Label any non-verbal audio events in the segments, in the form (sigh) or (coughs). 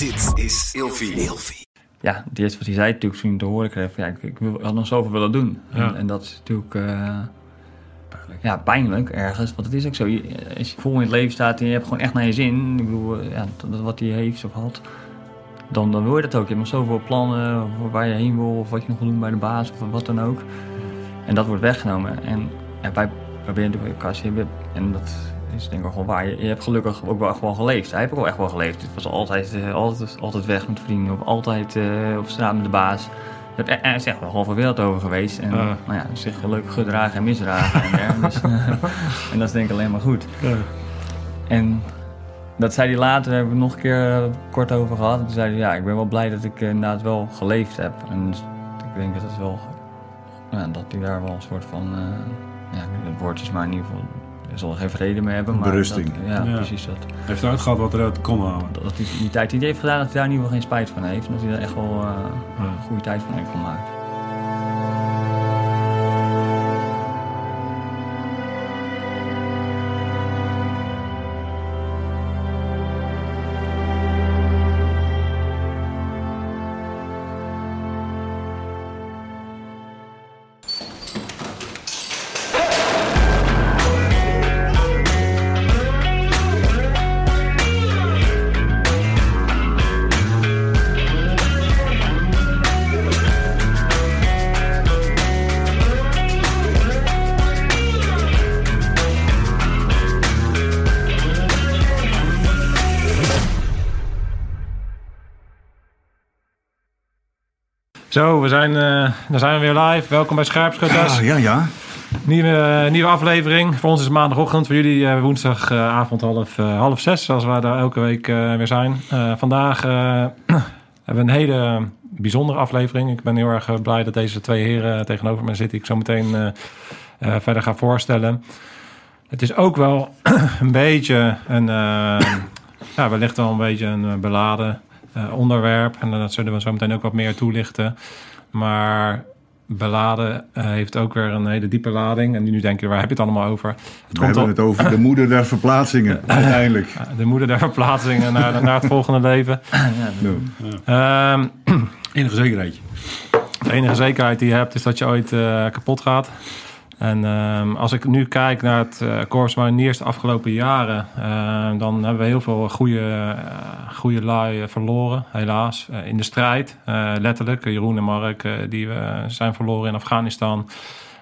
Dit is Ilfie. ja, het eerste wat hij zei natuurlijk toen ik te horen kreeg, van, ja, ik, ik wil- had nog zoveel willen doen. Ja. En, en dat is natuurlijk eh, ja, pijnlijk ergens, want het is ook zo. Je, als je vol in het leven staat en je hebt gewoon echt naar je zin, ik bedoel, eh, ja, dat, wat hij heeft of had, dan, dan wil je dat ook. Je hebt nog zoveel plannen voor waar je heen wil of wat je nog wil doen bij de baas of wat dan ook. En dat wordt weggenomen. En, en wij proberen natuurlijk elkaar te hebben, en dat denk ik gewoon waar. Je, je hebt gelukkig ook wel echt wel geleefd. Hij heeft ook wel echt wel geleefd. Het was altijd, eh, altijd, altijd weg met vrienden of altijd eh, op straat met de baas. Hebt- Er is echt wel half een wereld over geweest. En nou ja, zich leuk gedragen en misdragen. en, der. dus, (laughs) (laughs) en dat is denk ik alleen maar goed. En dat zei hij later, daar hebben we het nog een keer eh, kort over gehad. En toen zei hij, ja, ik ben wel blij dat ik inderdaad wel geleefd heb. En dus ik denk dat het wel, ja, dat hij daar wel een soort van, eh, ja, het woord is maar in ieder geval, zal er geen vrede mee hebben. Maar Berusting. dat- ja, Ja. precies dat. Hij heeft eruit gehad wat eruit kon halen. Dat hij die tijd die hij heeft gedaan, dat hij daar in ieder geval geen spijt van heeft. En dat hij daar echt wel eh, een goede tijd van heeft gemaakt. Zo, we zijn, eh dan zijn we weer live. Welkom bij Scherpschutters. Ah, ja, ja. Nieuwe, nieuwe aflevering. Voor ons is het maandagochtend. Voor jullie eh, woensdagavond half, eh, half zes. Zoals we daar elke week eh, weer zijn. Eh, vandaag eh, (clears throat) hebben we een hele bijzondere aflevering. Ik ben heel erg eh, blij dat deze twee heren tegenover me zitten. Die ik zo meteen eh, eh, verder ga voorstellen. Het is ook wel (clears throat) een beetje een... eh, (clears throat) ja, wellicht wel een beetje een eh, beladen eh, onderwerp. En dat zullen we zo meteen ook wat meer toelichten. Maar beladen eh, heeft ook weer een hele diepe lading. En nu denk je, waar heb je het allemaal over? Het We komt hebben het over de (coughs) moeder der verplaatsingen, uiteindelijk. de moeder der verplaatsingen naar, naar het volgende leven. Ehm, Enige zekerheidje. de enige zekerheid die je hebt is dat je ooit eh, kapot gaat. En ehm, als ik nu kijk naar het uh, Corps Mariniers de afgelopen jaren, eh, dan hebben we heel veel goede, eh, goede eh, verloren, helaas. Eh, in de strijd, eh, letterlijk. Jeroen en Mark, eh, die we zijn verloren in Afghanistan.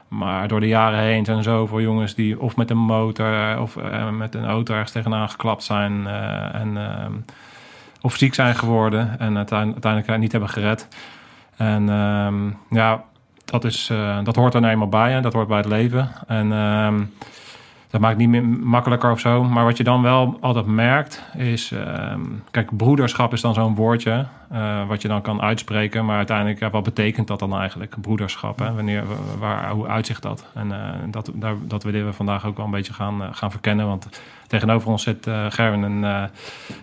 Maar door de jaren heen zijn er zoveel jongens die of met een motor of eh, met een auto ergens tegenaan geklapt zijn. eh, en, ehm, of ziek zijn geworden en uiteindelijk, niet hebben gered. En ehm, ja, dat, is, eh, dat hoort er nou eenmaal bij. Hè? Dat hoort bij het leven. En ehm, dat maakt niet meer makkelijker of zo. Maar wat je dan wel altijd merkt is... ehm, kijk, broederschap is dan zo'n woordje... eh, wat je dan kan uitspreken. Maar uiteindelijk, wat betekent dat dan eigenlijk? Broederschap, hè? Wanneer, waar, hoe uitzicht dat? En eh, dat, daar, dat willen we vandaag ook wel een beetje gaan, gaan verkennen. Want tegenover ons zit Gerwin en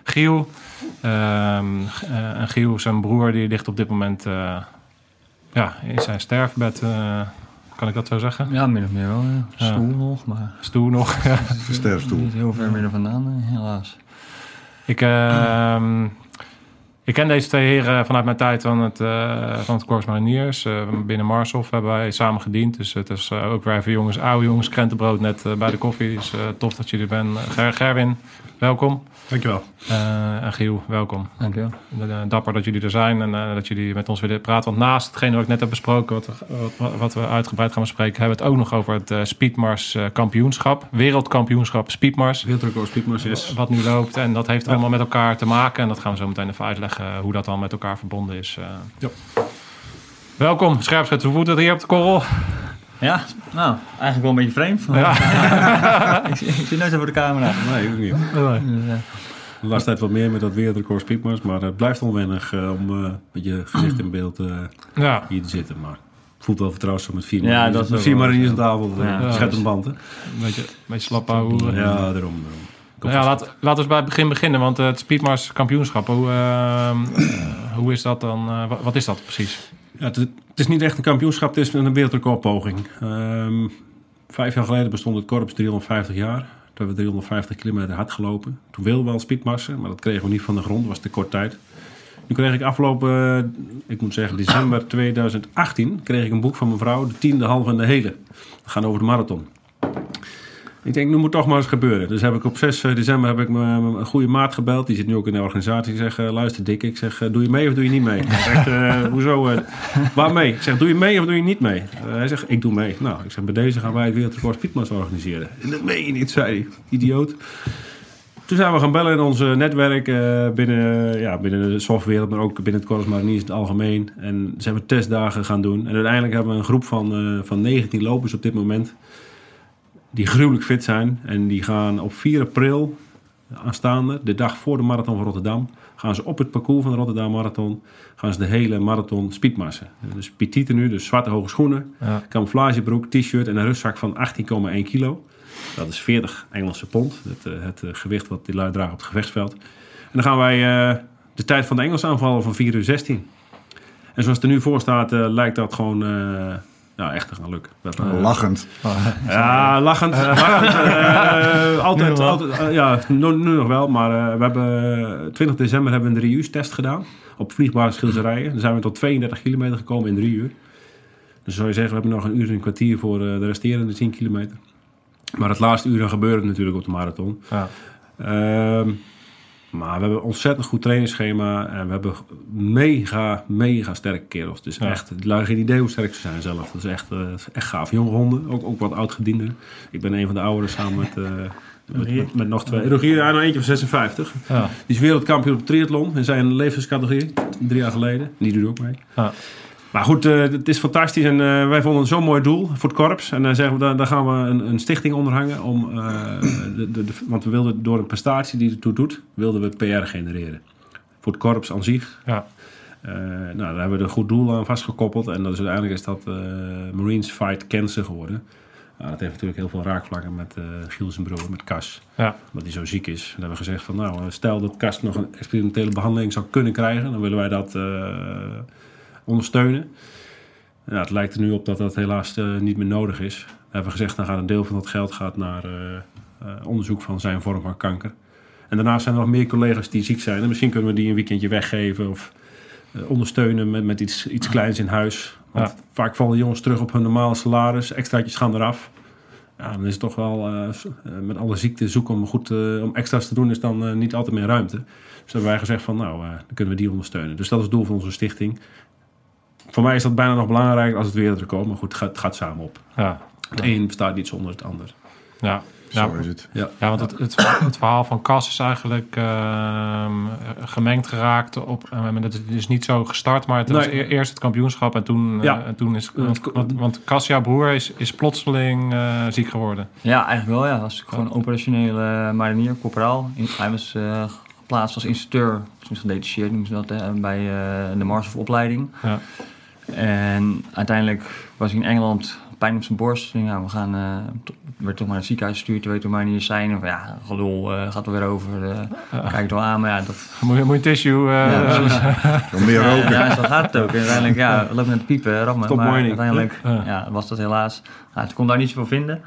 Giel. Ehm, eh, en Giel, zijn broer, die ligt op dit moment... ja, in zijn sterfbed, eh, kan ik dat zo zeggen? Ja, min of meer wel. Ja. Ja. Stoel nog, maar Stoel nog. De (laughs) sterfstoel. niet heel ver meer er vandaan, helaas. ik, ehm, ik ken deze twee heren vanuit mijn tijd van het, eh van het Corps Mariniers. Eh, binnen Marshof hebben wij samen gediend. Dus het is ook weer even jongens, oude jongens, krentenbrood net bij de koffie. Dus eh, tof dat jullie er bent. Ger Gerwin, welkom. Dankjewel. Eh, en Giel, welkom. Dankjewel. Eh, Dapper dat jullie er zijn en eh, dat jullie met ons willen praten. Want naast hetgene wat ik net heb besproken, wat, we- wat, wat we uitgebreid gaan bespreken, hebben we het ook nog over het eh, Speedmars eh, kampioenschap. Wereldkampioenschap Speedmars. Wereldrecord Speedmars is... Wat nu loopt. En dat heeft allemaal met elkaar te maken. En dat gaan we zo meteen even uitleggen hoe dat dan met elkaar verbonden is. eh. Ja. Welkom, scherpschut. Hoe voelt het hier op de korrel? Ja, nou, eigenlijk wel een beetje vreemd. maar- Ja. (laughs) ik, ik zit nooit zo voor de camera. Nee, ook niet. Dus, eh, De laatste tijd wat meer met dat wereldrecord Speedmars. Maar het blijft onwennig eh, om eh, met je gezicht in beeld eh, ja. hier te zitten. Maar het voelt wel vertrouwd zo met vier Ja, mariniers- dat is met vier mariniers aan tafel. Ja. Ja. Schet een band, hè? Een beetje, een beetje slap houden. Ja, daarom. daarom. Komt Ja, laat, laten we bij het begin beginnen. Want eh, het Speedmars kampioenschap, hoe, ehm, eh, (clears throat) hoe is dat dan? eh, wat is dat precies? Het, is- niet echt een kampioenschap, het is een wereldrecordpoging. Ehm vijf jaar geleden bestond het korps 350 jaar. hebben we 350 kilometer hard gelopen. Toen wilden we al speedmarsen, maar dat kregen we niet van de grond. was te kort tijd. Nu kreeg ik afgelopen, ik moet zeggen, december 2018... kreeg ik een boek van mijn vrouw, de tiende, halve en de hele. We gaan over de marathon. Ik denk, nu moet toch maar eens gebeuren. Dus heb ik op 6 december heb ik mijn mijn goede maat gebeld. Die zit nu ook in de organisatie. Ik zeg, eh, luister Dick, ik zeg, eh, doe je mee of doe je niet mee? Hij zegt, eh, (laughs) hoezo? eh, waarmee? Ik zeg, doe je mee of doe je niet mee? Eh, hij zegt, ik doe mee. Nou, ik zeg, bij deze gaan wij het wereldrecord speedmars organiseren. En dat meen je niet, zei hij. Idioot. Toen zijn we gaan bellen in ons eh, netwerk eh, binnen, ja, binnen de softwarewereld, maar ook binnen het Corus Mariniers in het algemeen. En zijn we testdagen gaan doen. En uiteindelijk hebben we een groep van, eh, van 19 lopers op dit moment die gruwelijk fit zijn. En die gaan op 4 april aanstaande, de dag voor de marathon van Rotterdam, gaan ze op het parcours van de Rotterdam Marathon, gaan ze de hele marathon speedmarsen. Dus petit nu, dus zwarte hoge schoenen, Ja. camouflagebroek, t-shirt en een rugzak van 18,1 kilo. Dat is 40 Engelse pond, het, eh, het eh, gewicht wat die lui dragen op het gevechtsveld. En dan gaan wij eh, de tijd van de Engelsen aanvallen van 4 uur 16. En zoals het er nu voor staat, lijkt dat gewoon nou, echt te gaan lukken. We hebben, eh, Lachend. ja, lachend. (laughs) lachend eh, altijd, altijd eh, ja, nu, nu nog wel. Maar eh, we hebben eh, 20 december hebben we een 3 uur test gedaan. Op vliegbare schilderijen. Dan zijn we tot 32 kilometer gekomen in 3 uur. Dus zou je zeggen, we hebben nog een uur en een kwartier voor eh, de resterende 10 kilometer. Maar het laatste uur dan gebeurt het natuurlijk op de marathon. Ja. Maar we hebben een ontzettend goed trainingsschema. En we hebben mega, mega sterke kerels. Dus Ja. echt, het geen idee hoe sterk ze zijn zelf. Dat is echt, eh, echt gaaf. Jonge honden, ook, ook wat oudgedienden. Ik ben een van de ouderen samen met, eh, met, met, met nog twee. Rogier, nog eentje van 56. Ja. Die is wereldkampioen op triathlon in zijn levenscategorie. Drie jaar geleden. Die doet ook mee. Ja. Maar goed, eh, het is fantastisch en eh, wij vonden het zo'n mooi doel voor het korps. En dan zeggen we, daar, gaan we een, een stichting onderhangen. Om, eh, de, de, de- want we wilden door een prestatie die ertoe doet, wilden we PR genereren. Voor het korps aan zich. Ja. Eh, nou, daar hebben we een goed doel aan vastgekoppeld. En dat is, uiteindelijk is dat eh, Marines Fight Cancer geworden. Nou, dat heeft natuurlijk heel veel raakvlakken met eh Giel zijn broer, met Cas. Ja. Omdat hij zo ziek is. En hebben we gezegd van, nou, stel dat Cas nog een experimentele behandeling zou kunnen krijgen. Dan willen wij dat eh, ondersteunen. Ja, het lijkt er nu op dat dat helaas eh, niet meer nodig is. We hebben gezegd, dan gaat een deel van dat geld gaat naar eh, eh, onderzoek van zijn vorm van kanker. En daarnaast zijn er nog meer collega's die ziek zijn. En misschien kunnen we die een weekendje weggeven of ondersteunen met, met iets, iets kleins in huis. Want Ja. vaak vallen jongens terug op hun normale salaris. Extraatjes gaan eraf. Ja, dan is het toch wel met alle ziekte zoeken om, goed, om extra's te doen, is dan niet altijd meer ruimte. Dus hebben wij gezegd van nou, dan kunnen we die ondersteunen. Dus dat is het doel van onze stichting. Voor mij is dat bijna nog belangrijker als het weer er komt. Maar goed, het gaat, het gaat samen op. Ja. Het een bestaat niet zonder het ander. Ja. Ja, Zo is het. Ja, ja, want het, het, het verhaal van Cas is eigenlijk ehm, gemengd geraakt. Op, eh, maar dat is dus niet zo gestart, maar het was Nee. e- eerst het kampioenschap en toen, eh, en toen is... Want, het- want, Cas, jouw broer, is, is plotseling eh, ziek geworden. Ja, eigenlijk wel. Ja. Was gewoon operationele marinier, corporaal. In- Hij was eh, geplaatst als instructeur, dus gedetacheerd noemen ze dat, hè, bij eh, de Marshof-opleiding. Ja. En uiteindelijk was hij in Engeland pijn op zijn borst. Ja, we gaan, eh, to- werd toch maar naar het ziekenhuis gestuurd, je weet hoe mariniers zijn. En van, ja, gelul, eh, gaat er weer over. eh, Ja. Kijk het wel aan, maar ja, dat... Moet je, moet je een tissue... eh, ja, precies. (laughs) Veel meer Ja, roken. ja, zo gaat het ook. En uiteindelijk, ja, we lopen met de piepen, Rahman. Stop Maar uiteindelijk Ja. ja, was dat helaas... Nou, kon daar niet zoveel vinden.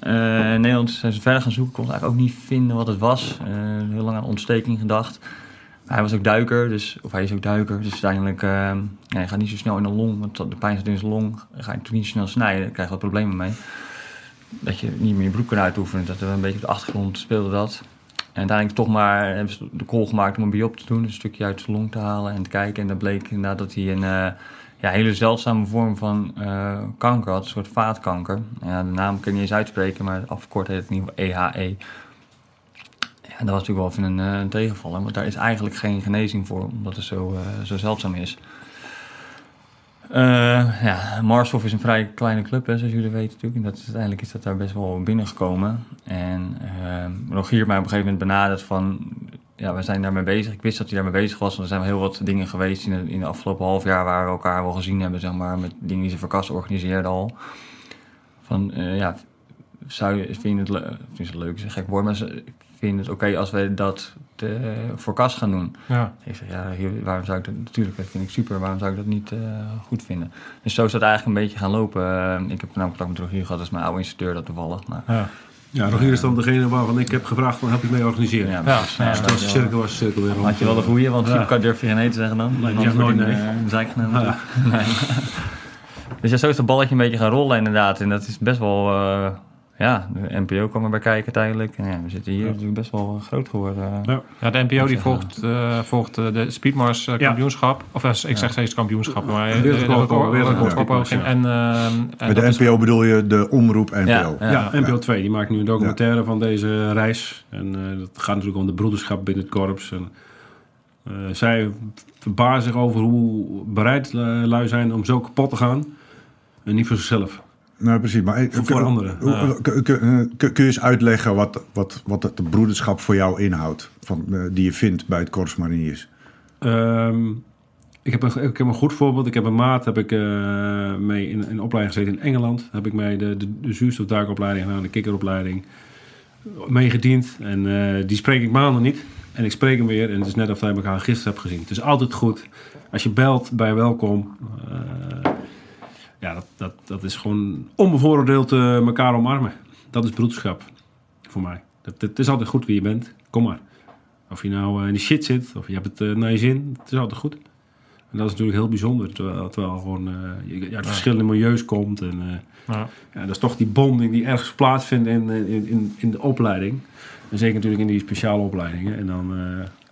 Eh, in Nederland zijn ze verder gaan zoeken. Kon eigenlijk ook niet vinden wat het was. Eh, heel lang aan ontsteking gedacht. Hij was ook duiker, dus, of hij is ook duiker. Dus uiteindelijk, eh, ja, hij gaat niet zo snel in de long. Want de pijn zit in zijn long. Ga je natuurlijk niet snel snijden. Daar krijg je wat problemen mee. Dat je niet meer je broek kan uitoefenen. Dat er een beetje op de achtergrond speelde dat. En uiteindelijk toch maar hebben de call gemaakt om een biop te doen. Een stukje uit zijn long te halen en te kijken. En dan bleek inderdaad dat hij een eh, ja, hele zeldzame vorm van eh, kanker had. Een soort vaatkanker. Ja, de naam kan ik niet eens uitspreken, maar afgekort heet het in ieder geval EHE. Ja, dat was natuurlijk wel even een, eh, een tegenvaller. Want daar is eigenlijk geen genezing voor, omdat het zo, eh, zo zeldzaam is. Eh, ja, Marshof is een vrij kleine club, hè, zoals jullie weten natuurlijk. En dat is, uiteindelijk is dat daar best wel binnengekomen. En uh, Rogier mij op een gegeven moment benaderd van... Ja, we zijn daarmee bezig. Ik wist dat hij daarmee bezig was, want er zijn heel wat dingen geweest in de, in afgelopen half jaar... waar we elkaar wel gezien hebben, zeg maar, met dingen die ze voor Kas organiseerde al. Van, ja, zou je, vind je het, le- vind je het leuk, is een gek woord, maar vind je het oké als we dat te, voor Kas gaan doen? ja. Ik zeg, ja, hier- waarom zou ik dat... Natuurlijk, dat vind ik super. Waarom zou ik dat niet eh, goed vinden? Dus zo is dat eigenlijk een beetje gaan lopen. Eh, ik heb nou contact met Rogier gehad. Dat is mijn oude instructeur dat toevallig. Maar Ja. Ja, Rogier is dan degene waarvan ik heb gevraagd van help je mee organiseren. Ja, Ja, ja, Ja, Dus als de cirkel was, de cirkel weer had je wel de goeie, want Ja. Durf je geen nee te zeggen dan. Nee, wordt nooit nee. eh, genomen. (laughs) Dus ja, zo is het balletje een beetje gaan rollen inderdaad. En dat is best wel... eh, ja, de NPO kwam erbij kijken tijdelijk. En ja, we zitten hier Ja. natuurlijk best wel eh, groot geworden. Ja. Ja, de NPO die volgt, eh, volgt eh, de Speedmars eh, Ja. kampioenschap. Of eh, ik zeg steeds kampioenschap, maar eh, de, ja. En, eh, en de is- NPO bedoel je de omroep NPO. Ja, ja. Ja, NPO 2, die maakt nu een documentaire van deze reis. En eh, dat gaat natuurlijk om de broederschap binnen het korps. En, eh, zij verbazen zich over hoe bereid eh, lui zijn om zo kapot te gaan. En niet voor zichzelf, Nou, precies. Maar, eh, voor, kun- voor anderen. kun, kun- eh, kun- kun je eens uitleggen wat, wat, wat het broederschap voor jou inhoudt? Van, eh, die je vindt bij het Korps Mariniers? Ehm, ik, heb een, ik heb een goed voorbeeld. Ik heb een maat heb ik, eh, mee in een opleiding gezeten in Engeland. Heb ik mee de, de, de zuurstofduikopleiding gedaan, de kikkeropleiding meegediend. En eh, die spreek ik maanden niet. En ik spreek hem weer. En het is net of hij elkaar gisteren heb gezien. Het is altijd goed. Als je belt bij welkom. eh, ja, dat, dat, dat is gewoon onbevooroordeeld eh, elkaar omarmen. Dat is broederschap voor mij. Het, het is altijd goed wie je bent. Kom maar. Of je nou eh, in die shit zit, of je hebt het eh, naar je zin, het is altijd goed. En dat is natuurlijk heel bijzonder, terwijl, terwijl gewoon eh, je uit verschillende milieus komt. En ja. ja, dat is toch die bonding die ergens plaatsvindt in, in, in, in de opleiding. En zeker natuurlijk in die speciale opleidingen. En dan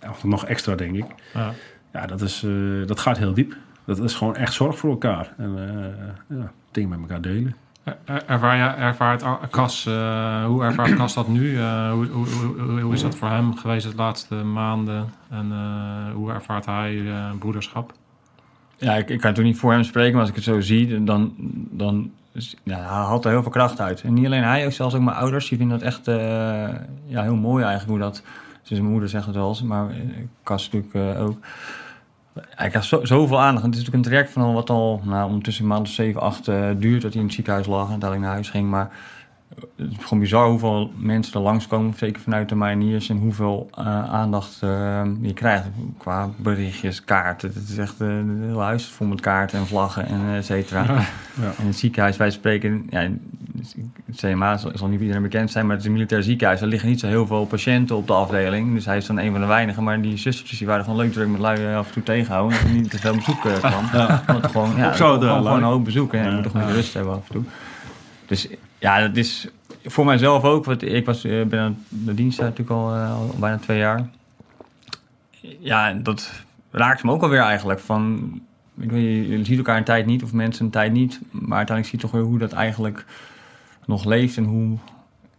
of nog extra, denk ik. Ja. Ja, dat, is, dat gaat heel diep. Dat is gewoon echt zorg voor elkaar. En eh, ja, dingen met elkaar delen. Er- Ervaar je, ervaart Cas, eh, hoe ervaart Cas dat nu? Eh, hoe, hoe, hoe, hoe is dat voor hem geweest de laatste maanden? En eh, hoe ervaart hij eh, broederschap? Ja, ik, ik kan toen niet voor hem spreken, maar als ik het zo zie, dan, dan ja, hij haalt er heel veel kracht uit. En niet alleen hij, ook zelfs ook mijn ouders, die vinden dat echt eh, ja, heel mooi eigenlijk hoe dat... Dus mijn moeder zegt het wel eens, maar Cas natuurlijk eh, ook. Hij krijgt zo, zoveel aandacht. Het is natuurlijk een traject van al wat al nou, ondertussen een maand of 7, 8 eh, duurt dat hij in het ziekenhuis lag en uiteindelijk naar huis ging. Maar het is gewoon bizar hoeveel mensen er langskomen, zeker vanuit de mariniers, en hoeveel eh, aandacht eh, je krijgt qua berichtjes, kaarten. Het is echt eh, een heel huis vol met kaarten en vlaggen en et cetera. Ja. En het ziekenhuis, wij spreken, ja, CMA zal, zal niet iedereen bekend zijn, maar het is een militair ziekenhuis. Er liggen niet zo heel veel patiënten op de afdeling, dus hij is dan een van de weinigen. Maar die zustertjes die waren gewoon leuk druk met lui af en toe tegenhouden, dat er niet te veel bezoek eh, kwam. Want er gewoon, ja, gewoon lui. een hoop bezoek en je Ja. moet toch een beetje rust hebben af en toe. Dus ja, dat is voor mijzelf ook. Want ik was, eh, ben aan de dienst natuurlijk al, eh, al bijna twee jaar. Ja, en dat raakt me ook alweer eigenlijk. Van, ik weet, je, je ziet elkaar een tijd niet of mensen een tijd niet. Maar uiteindelijk zie je toch weer hoe dat eigenlijk nog leeft. En hoe,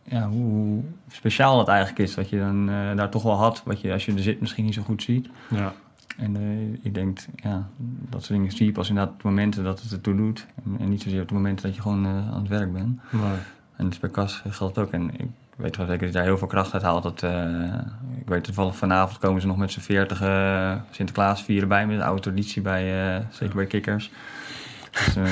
ja, hoe speciaal dat eigenlijk is. Wat je dan eh, daar toch wel had. Wat je als je er zit misschien niet zo goed ziet. Ja. En eh, ik denk, ja, dat soort dingen zie je pas inderdaad momenten dat het ertoe doet. En, en niet zozeer op de momenten dat je gewoon eh, aan het werk bent. En dus bij Cas geldt ook. En ik weet wel zeker dat hij heel veel kracht uit haalt. Dat, ik weet toevallig vanavond komen ze nog met z'n veertig Sinterklaas vieren bij met een oude traditie bij, zeker bij kikkers. Dus, eh,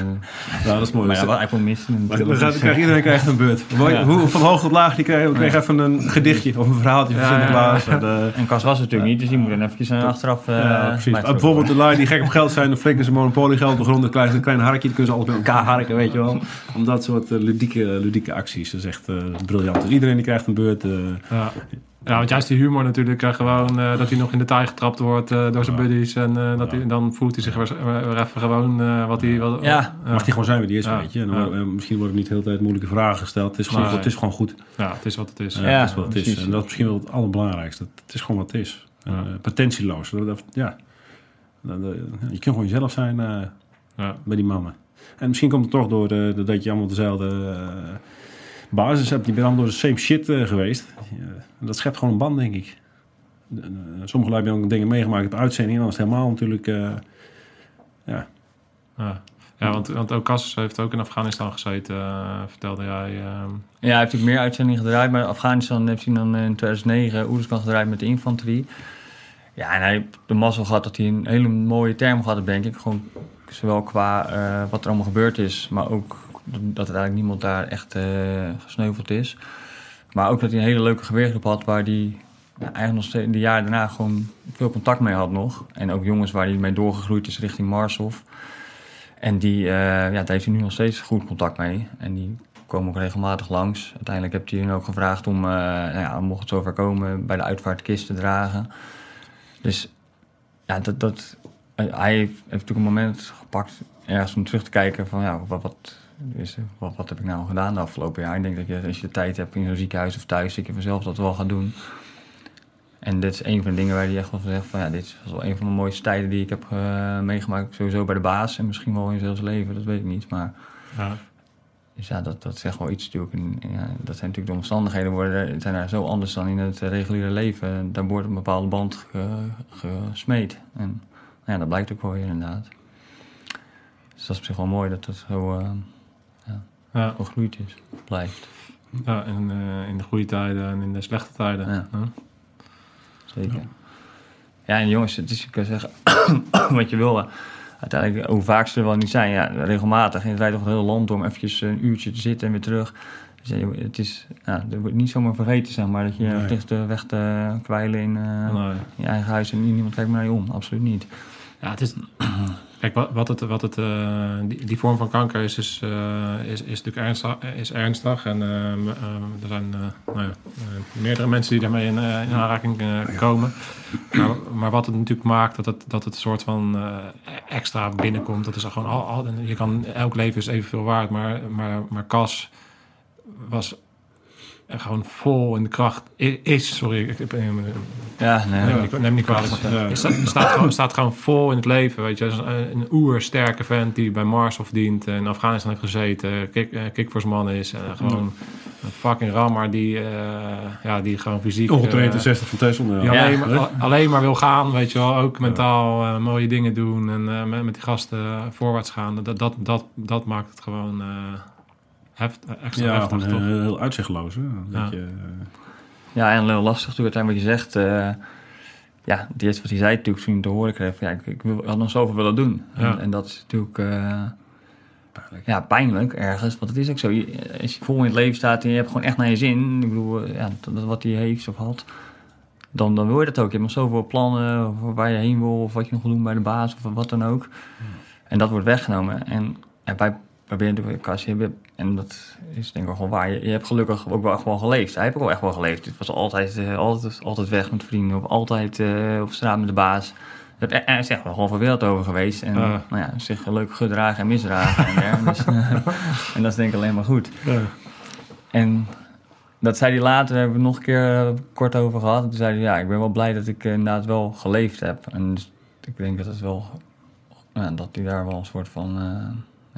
Ja, dat is mooi. maar ja, Dus- wat Apple gaat, krijgt, iedereen krijgt een beurt. Ja. Hoe, van hoog tot laag, die krijgen, we kregen even een gedichtje of een verhaaltje van Sinterklaas. En, eh, En Cas was het natuurlijk niet, dus die moet dan eventjes eh, achteraf... ja, precies. bij bijvoorbeeld de lui die gek op geld zijn, dan flikken ze monopoliegeld op de grond, krijgen ze een klein harkje, dan kunnen ze alles met elkaar harken, weet je wel. Om dat soort ludieke, ludieke acties, dat is echt briljant. Dus iedereen die krijgt een beurt. Ja. want juist die humor natuurlijk. eh, gewoon eh, dat hij nog in de taai getrapt wordt eh, door zijn Ja. buddies. En eh, dat Ja. hij, dan voelt hij zich weer, weer even gewoon eh, wat hij... Wat, Ja. Mag die gewoon zijn wie die is, Ja. weet je. En dan misschien worden niet de hele tijd moeilijke vragen gesteld. Het is gewoon, het is gewoon goed. Ja, het is wat het is. Ja, Ja, dat is wat het is. En dat is misschien wel het allerbelangrijkste. Het is gewoon wat het is. Eh, potentieloos. Dat, dat- ja. Je kunt gewoon jezelf zijn eh, Ja. bij die mannen. En misschien komt het toch door dat je allemaal dezelfde basis hebt. Je bent allemaal door de same shit eh, geweest. Dat schept gewoon een band, denk ik. Sommige lui hebben ook dingen meegemaakt op uitzendingen. Dan is het helemaal natuurlijk... eh, ja, Ja, ja want, want ook Cas heeft ook in Afghanistan gezeten, eh, vertelde jij. ehm. Ja, hij heeft natuurlijk meer uitzendingen gedraaid, maar Afghanistan heeft hij dan in 2009 Oeruzkan gedraaid met de infanterie. Ja, en hij heeft de mazzel gehad dat hij een hele mooie term gehad denk ik. Gewoon zowel qua eh, wat er allemaal gebeurd is, maar ook dat uiteindelijk niemand daar echt eh, gesneuveld is. Maar ook dat hij een hele leuke geweergroep had waar hij ja, eigenlijk nog steeds de jaren daarna gewoon veel contact mee had nog. En ook jongens waar hij mee doorgegroeid is richting Marshof. En die, eh, ja, daar heeft hij nu nog steeds goed contact mee. En die komen ook regelmatig langs. Uiteindelijk heb hij hun ook gevraagd om, eh, nou ja, mocht het zover komen, bij de uitvaart kist te dragen. Dus ja, dat, dat, hij heeft natuurlijk een moment gepakt ergens om terug te kijken van ja, wat, wat, is, er- wat, wat heb ik nou gedaan de afgelopen jaar. Ik denk dat je, als je de tijd hebt in zo'n ziekenhuis of thuis, dat je vanzelf dat wel gaat doen. En dit is een van de dingen waar hij echt wel van zegt van ja, dit is wel een van de mooiste tijden die ik heb eh, meegemaakt. Sowieso bij de baas en misschien wel in zijn leven, dat weet ik niet. Maar Ja. dus ja, dat, dat zegt wel iets natuurlijk. En, ja, dat zijn natuurlijk de omstandigheden worden, zijn daar zo anders dan in het eh, reguliere leven. Daar wordt een bepaalde band ge- gesmeed. En nou ja, dat blijkt ook wel weer inderdaad. Dus dat is op zich wel mooi dat het zo eh, Ja. gegroeid is, blijft. Ja, in, eh, in de goede tijden en in de slechte tijden. Ja. Zeker. Ja, en jongens, het is, je kan zeggen (coughs) wat je wil. Uiteindelijk, hoe vaak ze er wel niet zijn, ja, regelmatig. En je rijdt toch het hele land om eventjes een uurtje te zitten en weer terug. Dus ja, je- het is, ja, er wordt niet zomaar vergeten, zeg maar, dat je Nee. ligt de weg te kwijlen in eh, Nee. je eigen huis en niemand kijkt meer naar je om. Absoluut niet. Ja, het is. Kijk, wat, wat het, wat het, eh, die, die vorm van kanker is, is, eh, is, is natuurlijk ernstig. Is ernstig en ehm, ehm, er zijn eh, nou ja, meerdere mensen die daarmee in, in aanraking eh, komen. Maar, maar wat het natuurlijk maakt dat het, dat het een soort van extra binnenkomt, dat is gewoon al, al, je kan, elk leven is evenveel waard, maar, maar, maar Cas was gewoon vol in de kracht. Is, sorry, ik, ik, Ja, nee. Neem, niet- neem niet kwalijk. Ja. Hij staat, staat, gewoon, staat gewoon vol in het leven. Weet je. Is Een, een oersterke vent die bij Marshof dient. En in Afghanistan heeft gezeten. Kick, eh, kickforce man is. En gewoon een fucking rammer die, eh, ja, die gewoon fysiek... Ongetraind eh, de 60 van Tesla. die Ja. Ja. alleen, maar, alleen maar wil gaan, weet je wel. Ook mentaal eh, mooie dingen doen. En eh, met, met die gasten eh, voorwaarts gaan. Dat, dat, dat, dat maakt het gewoon eh, heft, extra Ja, heftig, gewoon toch? heel, heel uitzichtloos. Hè? Ja. beetje, eh, Ja, en heel lastig natuurlijk uiteindelijk wat je zegt. eh, ja, het eerste wat hij zei natuurlijk toen hij te horen kreeg. van, Ja, ik, ik wil, had nog zoveel willen doen. Ja. En, en dat is natuurlijk eh, ja, pijnlijk ergens. Want het is ook zo. Je, als je vol in het leven staat en je hebt gewoon echt naar je zin. Ik bedoel, eh, ja, dat, dat wat hij heeft of had. Dan, dan wil je dat ook. Je hebt nog zoveel plannen voor waar je heen wil. Of wat je nog wil doen bij de baas of wat dan ook. En dat wordt weggenomen. En, en wij natuurlijk je hebt, en dat is denk ik wel waar. Je, je hebt gelukkig ook wel wel geleefd. Hij heeft ook wel echt wel geleefd. Het was altijd, eh, altijd, altijd weg met vrienden. Of altijd eh, op straat met de baas. Er is echt wel gewoon veel wereld over geweest. En nou ja, zich leuk gedragen en misdragen. en, dus, (laughs) eh, en dat is denk ik alleen maar goed. En dat zei hij later, daar hebben we het nog een keer kort over gehad. En toen zei hij, ja, ik ben wel blij dat ik inderdaad wel geleefd heb. En dus, ik denk dat het wel, ja, dat hij daar wel een soort van,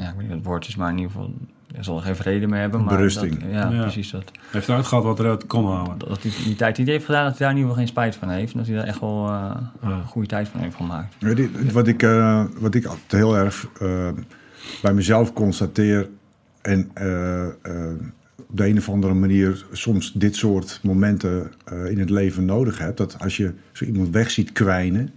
ja, ik weet niet wat het woord is, maar in ieder geval, hij zal er geen vrede mee hebben. Maar Berusting. Dat, ja, Ja. precies dat. Hij heeft eruit gehaald wat eruit kon halen. Dat hij die tijd die hij heeft gedaan, dat hij daar in ieder geval geen spijt van heeft. En dat hij daar echt wel eh, Ja. een goede tijd van heeft gemaakt. Weet je, Wat ik, eh, wat ik altijd heel erg eh, bij mezelf constateer en op de een of andere manier soms dit soort momenten eh, in het leven nodig hebt. Dat als je zo iemand weg ziet kwijnen,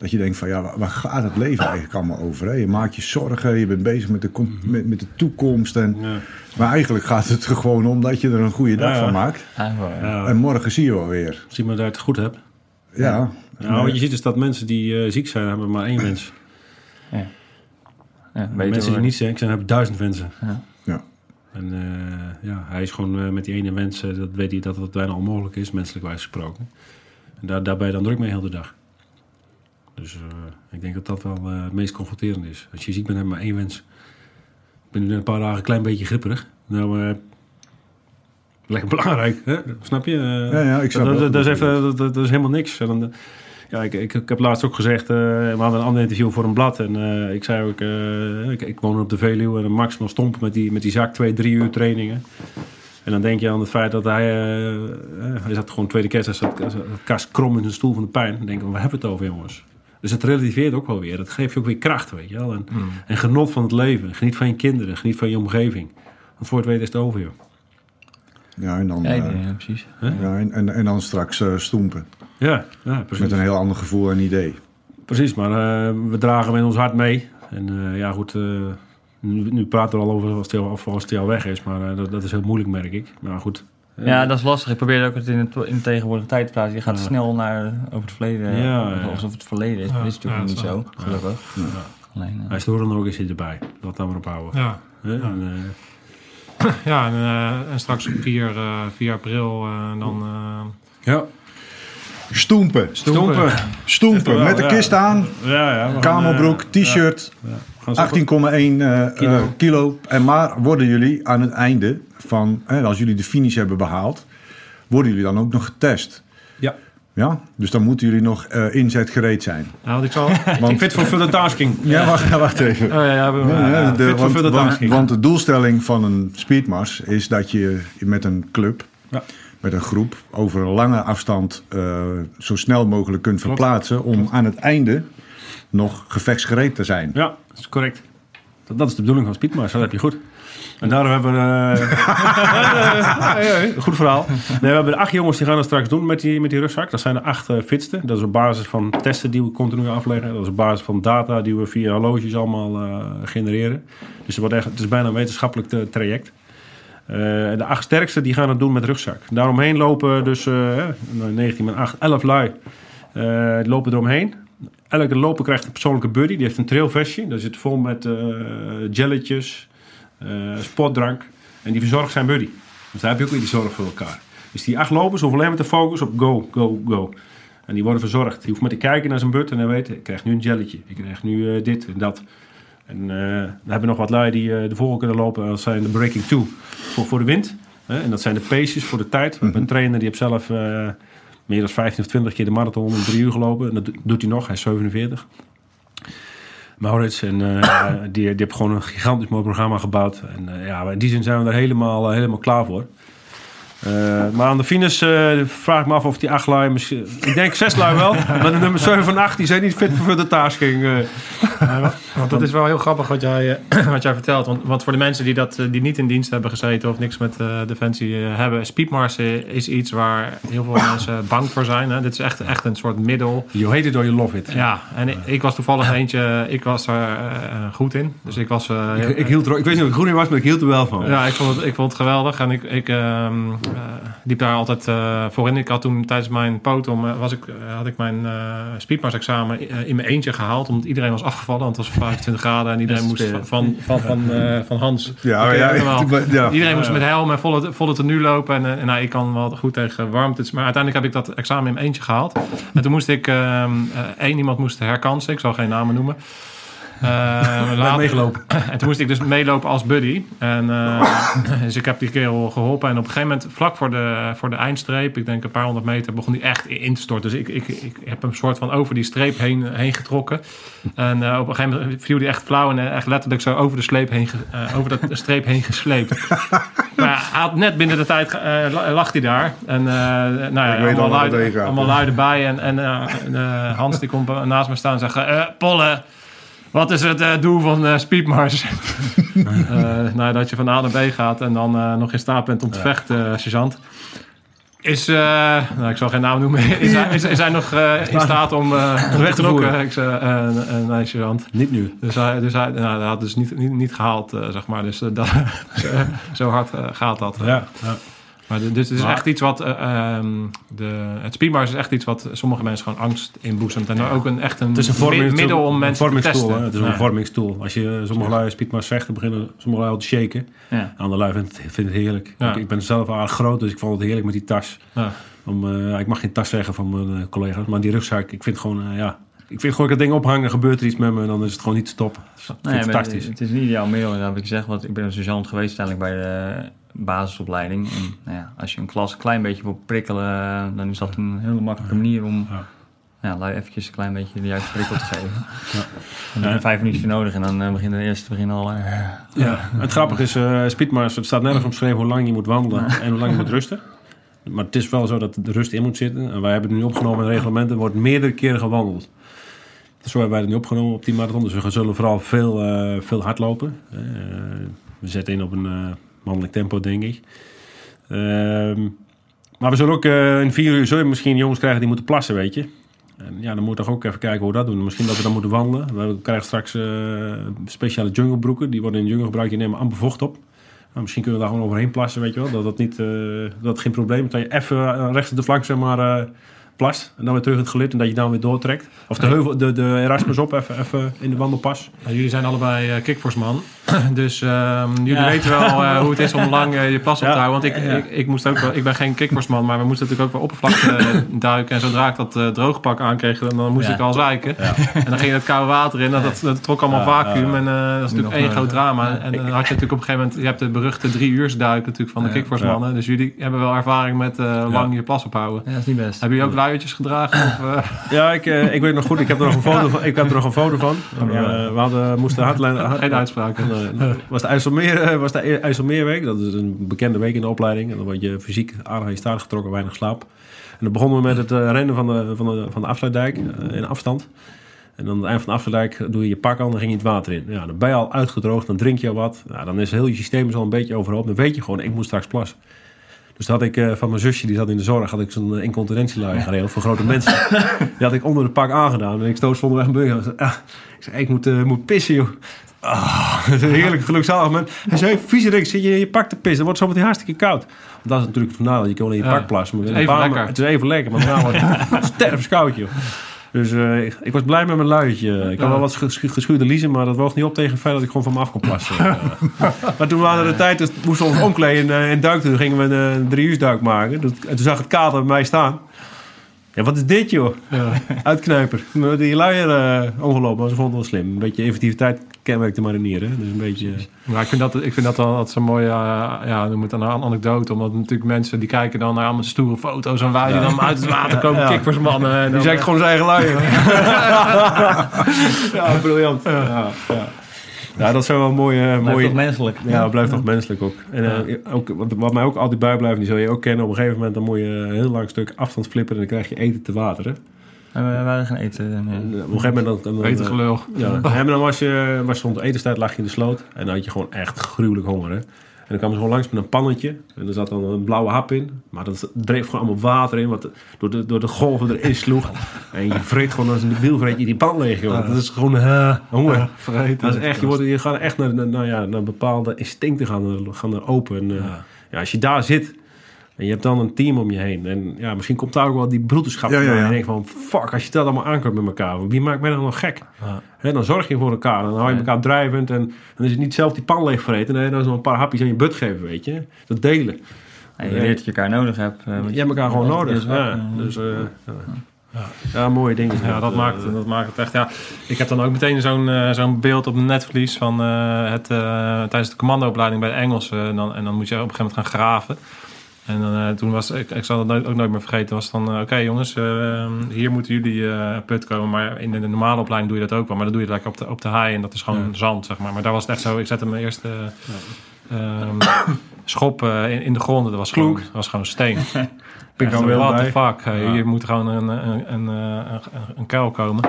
dat je denkt van ja, waar, gaat het leven eigenlijk allemaal over? Hè? Je maakt je zorgen, je bent bezig met de, kom- met, met de toekomst. En, Ja. Maar eigenlijk gaat het er gewoon om dat je er een goede dag Ja. van maakt. Ja. En morgen zie je wel weer. Zie maar dat je het goed hebt. Ja. Nou, wat je ziet is dat mensen die eh, ziek zijn, hebben maar één wens. Ja, En weet je mensen die niet ziek zijn, hebben duizend wensen. Ja. Ja. En eh, ja, hij is gewoon eh, met die ene wens, dat weet hij dat het bijna onmogelijk is, menselijk wijs gesproken. En daar, daar ben je dan druk mee heel de dag. Dus eh, ik denk dat dat wel eh, het meest confronterend is. Als je ziek bent, heb je maar één wens. Ik ben nu een paar dagen een klein beetje gripperig. Nou, eh, lekker (laughs) belangrijk, hè? snap je? Ja, ja, ik snap dat, dat, dat is even, dat, is helemaal niks. Dan, ja, ik, ik, ik heb laatst ook gezegd, we hadden een ander interview voor een blad. En ik zei ook, ik, ik woon op de Veluwe en Max nog stomp met die, met die zak twee, drie uur trainingen. En dan denk je aan het feit dat hij, eh, hij zat gewoon tweede kerst, hij zat, zat kast krom in zijn stoel van de pijn. Dan denk ik, waar hebben we het over jongens? Dus het relativeert ook wel weer. Dat geeft je ook weer kracht, weet je wel. En, en genot van het leven. Geniet van je kinderen, geniet van je omgeving. Want voor het weten is het over, joh. Ja, en dan, Ja, eh, ja, precies. ja, en, en, en dan straks eh, stoempen. Ja, ja precies. Met een heel ander gevoel en idee. Precies, maar eh, we dragen in ons hart mee. En eh, ja, goed, eh, nu, nu praten we al over als hij al, of als al weg is. Maar eh, dat, dat is heel moeilijk, merk ik. Maar goed. Eh, Ja, dat is lastig. Ik probeer ook het in, het, in de tegenwoordige tijd te praten. Je gaat Ja. snel naar over het verleden. Ja, ja. Alsof het verleden is. Ja, dat is natuurlijk ja, niet zo. gelukkig. Alleen, eh, Hij is er dan ook eens erbij. Laat dat maar op houden. Ja. En, eh, (clears throat) ja, en, eh, en straks op 4, eh 4 april eh, dan... eh, Ja, Stoempen. stompen. Stoempen. Wel, Met de ja. kist aan. Ja, ja. eh, t-shirt. ja, 18,1 eh, eh, Kilo. kilo. En maar worden jullie aan het einde van, hè, als jullie de finish hebben behaald, worden jullie dan ook nog getest? Ja. Ja, dus dan moeten jullie nog eh, inzetgereed zijn. nou, ik zal... (laughs) Want, Fit for further tasking. ja, wacht, wacht even. Oh, ja, ja, we- Ja, ja, de- fit for want, further want, tasking. want de doelstelling van een speedmars is dat je met een club, Ja. met een groep, over een lange afstand eh, zo snel mogelijk kunt verplaatsen om aan het einde nog gevechtsgereed te zijn. Ja, dat is correct. Dat, dat is de bedoeling van Speedmars, dat heb je goed. En daarom hebben we... eh, (laughs) goed verhaal. Nee, we hebben acht jongens die gaan dat straks doen met die, met die rugzak. Dat zijn de acht eh, fitste. Dat is op basis van testen die we continu afleggen. Dat is op basis van data die we via horloges allemaal eh, genereren. Dus het, wordt echt, het is bijna een wetenschappelijk traject. De acht sterkste die gaan het doen met rugzak. Daaromheen lopen dus eh, eh, 19 met 8, 11 lui. lopen eromheen. Elke loper krijgt een persoonlijke buddy. Die heeft een trailvestje. Dat zit vol met eh jelletjes, eh, sportdrank. En die verzorgt zijn buddy. Dus daar heb je ook weer die zorg voor elkaar. Dus die acht lopers hoeven alleen maar te focussen op go, go, go. En die worden verzorgd. Die hoeft maar te kijken naar zijn but en dan weet ik krijg nu een jelletje. Ik krijg nu eh, dit en dat. En eh, dan hebben we nog wat lui die de volgende kunnen lopen. Dat zijn de breaking two voor, voor de wind. En dat zijn de paces voor de tijd. We hebben een trainer die heeft zelf meer dan 15 of 20 keer de marathon in drie uur gelopen. En dat do- doet hij nog. Hij is 47. Maurits. En eh, (clears throat) die, die heeft gewoon een gigantisch mooi programma gebouwd. En eh, ja, in die zin zijn we er helemaal, eh, helemaal klaar voor. Eh, maar aan de finish eh, vraag ik me af of die acht lui... misschien- Ik denk zes lui wel. (laughs) maar de nummer 7 en 8 die zijn niet fit voor de tasking. eh. Want dat is wel heel grappig wat jij, (clears throat) wat jij vertelt. Want, want voor de mensen die, dat, die niet in dienst hebben gezeten of niks met Defensie hebben, speedmars is iets waar heel veel mensen (coughs) bang voor zijn. Hè. Dit is echt, echt een soort middel. You hate it or you love it. Ja, en ik, ik was toevallig eentje, ik was er goed in. Dus ik was... Ik, ik, hield er, ik weet niet of ik groen in was, maar ik hield er wel van. ja, ik vond het, ik vond het geweldig. En ik, ik ehm, eh, liep daar altijd eh, voorin. Ik had toen tijdens mijn potom eh, was ik, eh, had ik mijn eh speedmars examen eh, in mijn eentje gehaald. Omdat iedereen was afgevallen. Want het was 25 graden en iedereen moest van, van, van, van, eh, van Hans. Ja, ja. Iedereen moest met helm en volle, volle tenue lopen. En, eh, nou, ik kan wel goed tegen warmte. Maar uiteindelijk heb ik dat examen in mijn eentje gehaald. En toen moest ik... ehm, eh, één iemand moest herkansen. Ik zal geen namen noemen. Eh, later- meegelopen. (laughs) En toen moest ik dus meelopen als buddy. En, eh, (laughs) dus ik heb die kerel geholpen. En op een gegeven moment, vlak voor de, voor de eindstreep... ik denk een paar honderd meter, begon hij echt in te storten. Dus ik, ik, ik heb hem soort van over die streep heen, heen getrokken. En eh, op een gegeven moment viel hij echt flauw... en echt letterlijk zo over de, sleep heen, over de (laughs) streep heen gesleept. maar hij had net binnen de tijd... lag hij daar. En nou ja, allemaal, luid, allemaal lui erbij. En, en Hans die komt naast me staan en zegt... eh, Polle... Wat is het eh, doel van eh, Speedmars? (laughs) (laughs) Eh, nou, dat je van A naar B gaat en dan nog in staat bent om te vechten, sergeant. Is, nou, ik zal geen naam noemen, (laughs) is, hij, is, is hij nog in staat om uh, weg te voeren. Ik zei, nee, sergeant. Niet nu. Dus hij, dus hij, nou, hij had dus niet, niet, niet gehaald, eh, zeg maar. Dus dat, zo, hard gaat dat. Ja, ja. Maar dus het is Maar- echt iets wat... eh, ehm, de, het speedmars is echt iets wat sommige mensen gewoon angst inboezemt. En ook een, echt een, Het is een mi- vormings- middel om een mensen te vormingstoel. testen. Het is een Ja. vormingstoel. Als je sommige lui speedmars zegt, dan beginnen sommige lui al te shaken. Ja. Andere lui vindt het, vindt het heerlijk. Ik, ik ben zelf aardig groot, dus ik vond het heerlijk met die tas. Ja. Om, eh, ik mag geen tas zeggen van mijn eh, collega's, maar die rugzak, ik vind gewoon, eh, ja... Ik vind gewoon, ik dat ding ophangen, gebeurt er iets met me en dan is het gewoon niet te stoppen. Nee, fantastisch. Het, het is een ideaal middel, dat heb ik gezegd. Want ik ben een sergeant geweest uiteindelijk bij de basisopleiding. En nou ja, als je een klas een klein beetje wil prikkelen, dan is dat een hele makkelijke manier om Ja. lui eventjes een klein beetje de juiste prikkel te geven. Ja. (laughs) Dan Ja. vijf minuutjes voor nodig en dan uh, beginnen de eerste begin al. eh, Ja, het grappige is, eh Speedmars, het staat nergens omschreven hoe lang je moet wandelen en hoe lang je moet rusten. Maar het is wel zo dat de rust in moet zitten. En wij hebben het nu opgenomen in het reglement. Er wordt meerdere keren gewandeld. Zo hebben wij het nu opgenomen op die marathon. Dus we zullen vooral veel, eh, veel hardlopen. Eh, we zetten in op een eh, mannelijk tempo, denk ik. Ehm, maar we zullen ook eh, in vier uur zul je misschien jongens krijgen die moeten plassen, weet je. En ja, dan moet je toch ook even kijken hoe we dat doen. Misschien dat we dan moeten wandelen. We krijgen straks eh, speciale junglebroeken. Die worden in jungle gebruikt. Die nemen amper vocht op. Nou, misschien kunnen we daar gewoon overheen plassen, weet je wel. Dat dat, niet, eh, dat geen probleem is. Dat je even rechts op de flank, zeg maar, plast en dan weer terug in het gelid en dat je dan weer doortrekt. Of de, heuvel, de, de Erasmus op, even, even in de wandelpas. Nou, jullie zijn allebei uh, kickforceman. (clears throat) dus ehm, jullie Ja. weten wel eh, hoe het is om lang eh, je plas op te Ja. houden. Want ik, ik, ik, moest ook wel, ik ben geen kickforceman, maar we moesten natuurlijk ook wel oppervlakte eh, (laughs) duiken. En zodra ik dat eh, droogpak aankreeg, dan, moest Ja. ik al zeiken. (laughs) En dan ging het koude water in. Dat, dat, dat trok allemaal vacuüm. En eh, dat is natuurlijk één eh, groot drama. En dan had je natuurlijk op een gegeven moment... Je hebt de beruchte drie uur duik natuurlijk van de Ja. kickforcemannen. Dus jullie hebben wel ervaring met eh, lang je plas ophouden. Ja, dat is niet best. Hebben jullie ook gedragen? Of, eh, (laughs) Ja, ik, eh, ik weet nog goed, ik heb er nog een foto van. Ik heb er nog een foto van. Oh. Eh, we hadden, moesten hardlijn, hard- geen uitspraken. Was de IJsselmeer, was de IJsselmeerweek. Dat is een bekende week in de opleiding. En dan word je fysiek aardig aan je staart getrokken, weinig slaap. En dan begonnen we met het rennen van de, van de, van de afsluitdijk in afstand. En dan aan het eind van de afsluitdijk doe je je pak aan, dan ging je het water in. Ja, dan ben je al uitgedroogd, dan drink je al wat. Dan is heel je systeem al een beetje overhoop. Dan weet je gewoon, ik moet straks plassen. Dus dat had ik eh, van mijn zusje, die zat in de zorg, had ik zo'n eh, incontinentielui geregeld voor grote mensen. (laughs) Die had ik onder de pak aangedaan. En ik stoot van weg een burger. Ik zei, ah, ik, zei, ik moet, eh, moet pissen, joh. Ah, (laughs) dat is een heerlijk gelukzalig moment. Hij zei, viezerik, zit je in je pak te pissen. Dan wordt zo meteen hartstikke koud. Want dat is natuurlijk het nadeel. Je kan wel in je pak plassen. Maar Het is even lekker. Het is even lekker, maar daarna wordt het (laughs) sterfskoud, joh. Dus eh, ik, ik was blij met mijn luiertje. Ik had wel wat geschu- geschuurde liezen, maar dat woog niet op tegen het feit dat ik gewoon van me af kon plassen. (laughs) Eh, maar toen waren de tijd, dus moesten we ons omkleden en, en duikten. Toen gingen we een, een drie uur duik maken. En toen zag het kater bij mij staan. Ja, wat is dit joh? (laughs) Uitknijper. Maar Die luier eh omgelopen, maar ze vonden het wel slim. Een beetje effectiviteit kenmerkt de marinier. Hè? Dus een beetje... Ja, ik vind dat, ik vind dat altijd zo'n mooie, eh, ja, noem het een anekdote. Omdat natuurlijk mensen die kijken dan naar allemaal stoere foto's en wij die dan uit het water (laughs) komen, Ja. kickversmannen. En Die dan, eh, gewoon zijn eigen luier. (laughs) ja, briljant. Ja, ja. dat zijn wel mooie... Blijft mooie toch menselijk. Ja, het blijft toch menselijk ook. En eh, ook, wat, wat mij ook altijd bijblijft, die zul je ook kennen. Op een gegeven moment dan moet je een heel lang stuk afstand flippen en dan krijg je eten te water. Hè? En we, hadden geen eten. En, nee. eh, op een gegeven moment dan... dan Weet gelul. ja, en dan was je, was rond de etenstijd lag je in de sloot en dan had je gewoon echt gruwelijk honger. Hè? En dan kwamen ze gewoon langs met een pannetje en er zat dan een blauwe hap in. Maar dat dreef gewoon allemaal water in, wat door de, door de golven erin sloeg. (laughs) En je vreet gewoon als een wiel vreet je die pan leeg, joh. Dat is gewoon eh, honger. Vergeten. Dat is echt, je, wordt, je gaat echt naar, naar, nou ja, naar bepaalde instincten gaan, gaan er open. En, eh, ja. als je daar zit en je hebt dan een team om je heen. En ja, misschien komt daar ook wel die broederschap Ja, ja, ja. En je denkt van, fuck, als je dat allemaal aankunt met elkaar. Wie maakt mij dan nog gek? Hè, dan zorg je voor elkaar. Dan hou je Ja. elkaar drijvend. En dan is het niet zelf die pan leeg vreten. Nee, dan is nog een paar hapjes aan je but geven, weet je. Dat delen. Ja, je leert dat je elkaar nodig hebt. eh, Je hebt elkaar gewoon nodig. Ja, dus, eh, ja. ja, mooie dingen. Ja, dat Eh, maakt, dat maakt het echt. Ja, ik heb dan ook meteen zo'n eh, zo'n beeld op mijn netvlies van eh, het, eh, tijdens de commandoopleiding bij de Engelsen. En dan, en dan moet je op een gegeven moment gaan graven. En dan, eh, toen was ik, ik zal het nooit- ook nooit meer vergeten, was dan, eh, oké jongens, eh, hier moeten jullie eh, put komen. Maar in de, normale opleiding doe je dat ook wel. Maar dan doe je het lekker op de, op de hei en dat is gewoon zand, zeg maar. Maar daar was het echt zo, ik zette mijn eerste ehm, (coughs) schop in, in de grond. Dat was gewoon, dat was gewoon steen. (laughs) Echt dan wel what the fuck. Ja. Hier moet gewoon een, een, een, een, een kuil komen.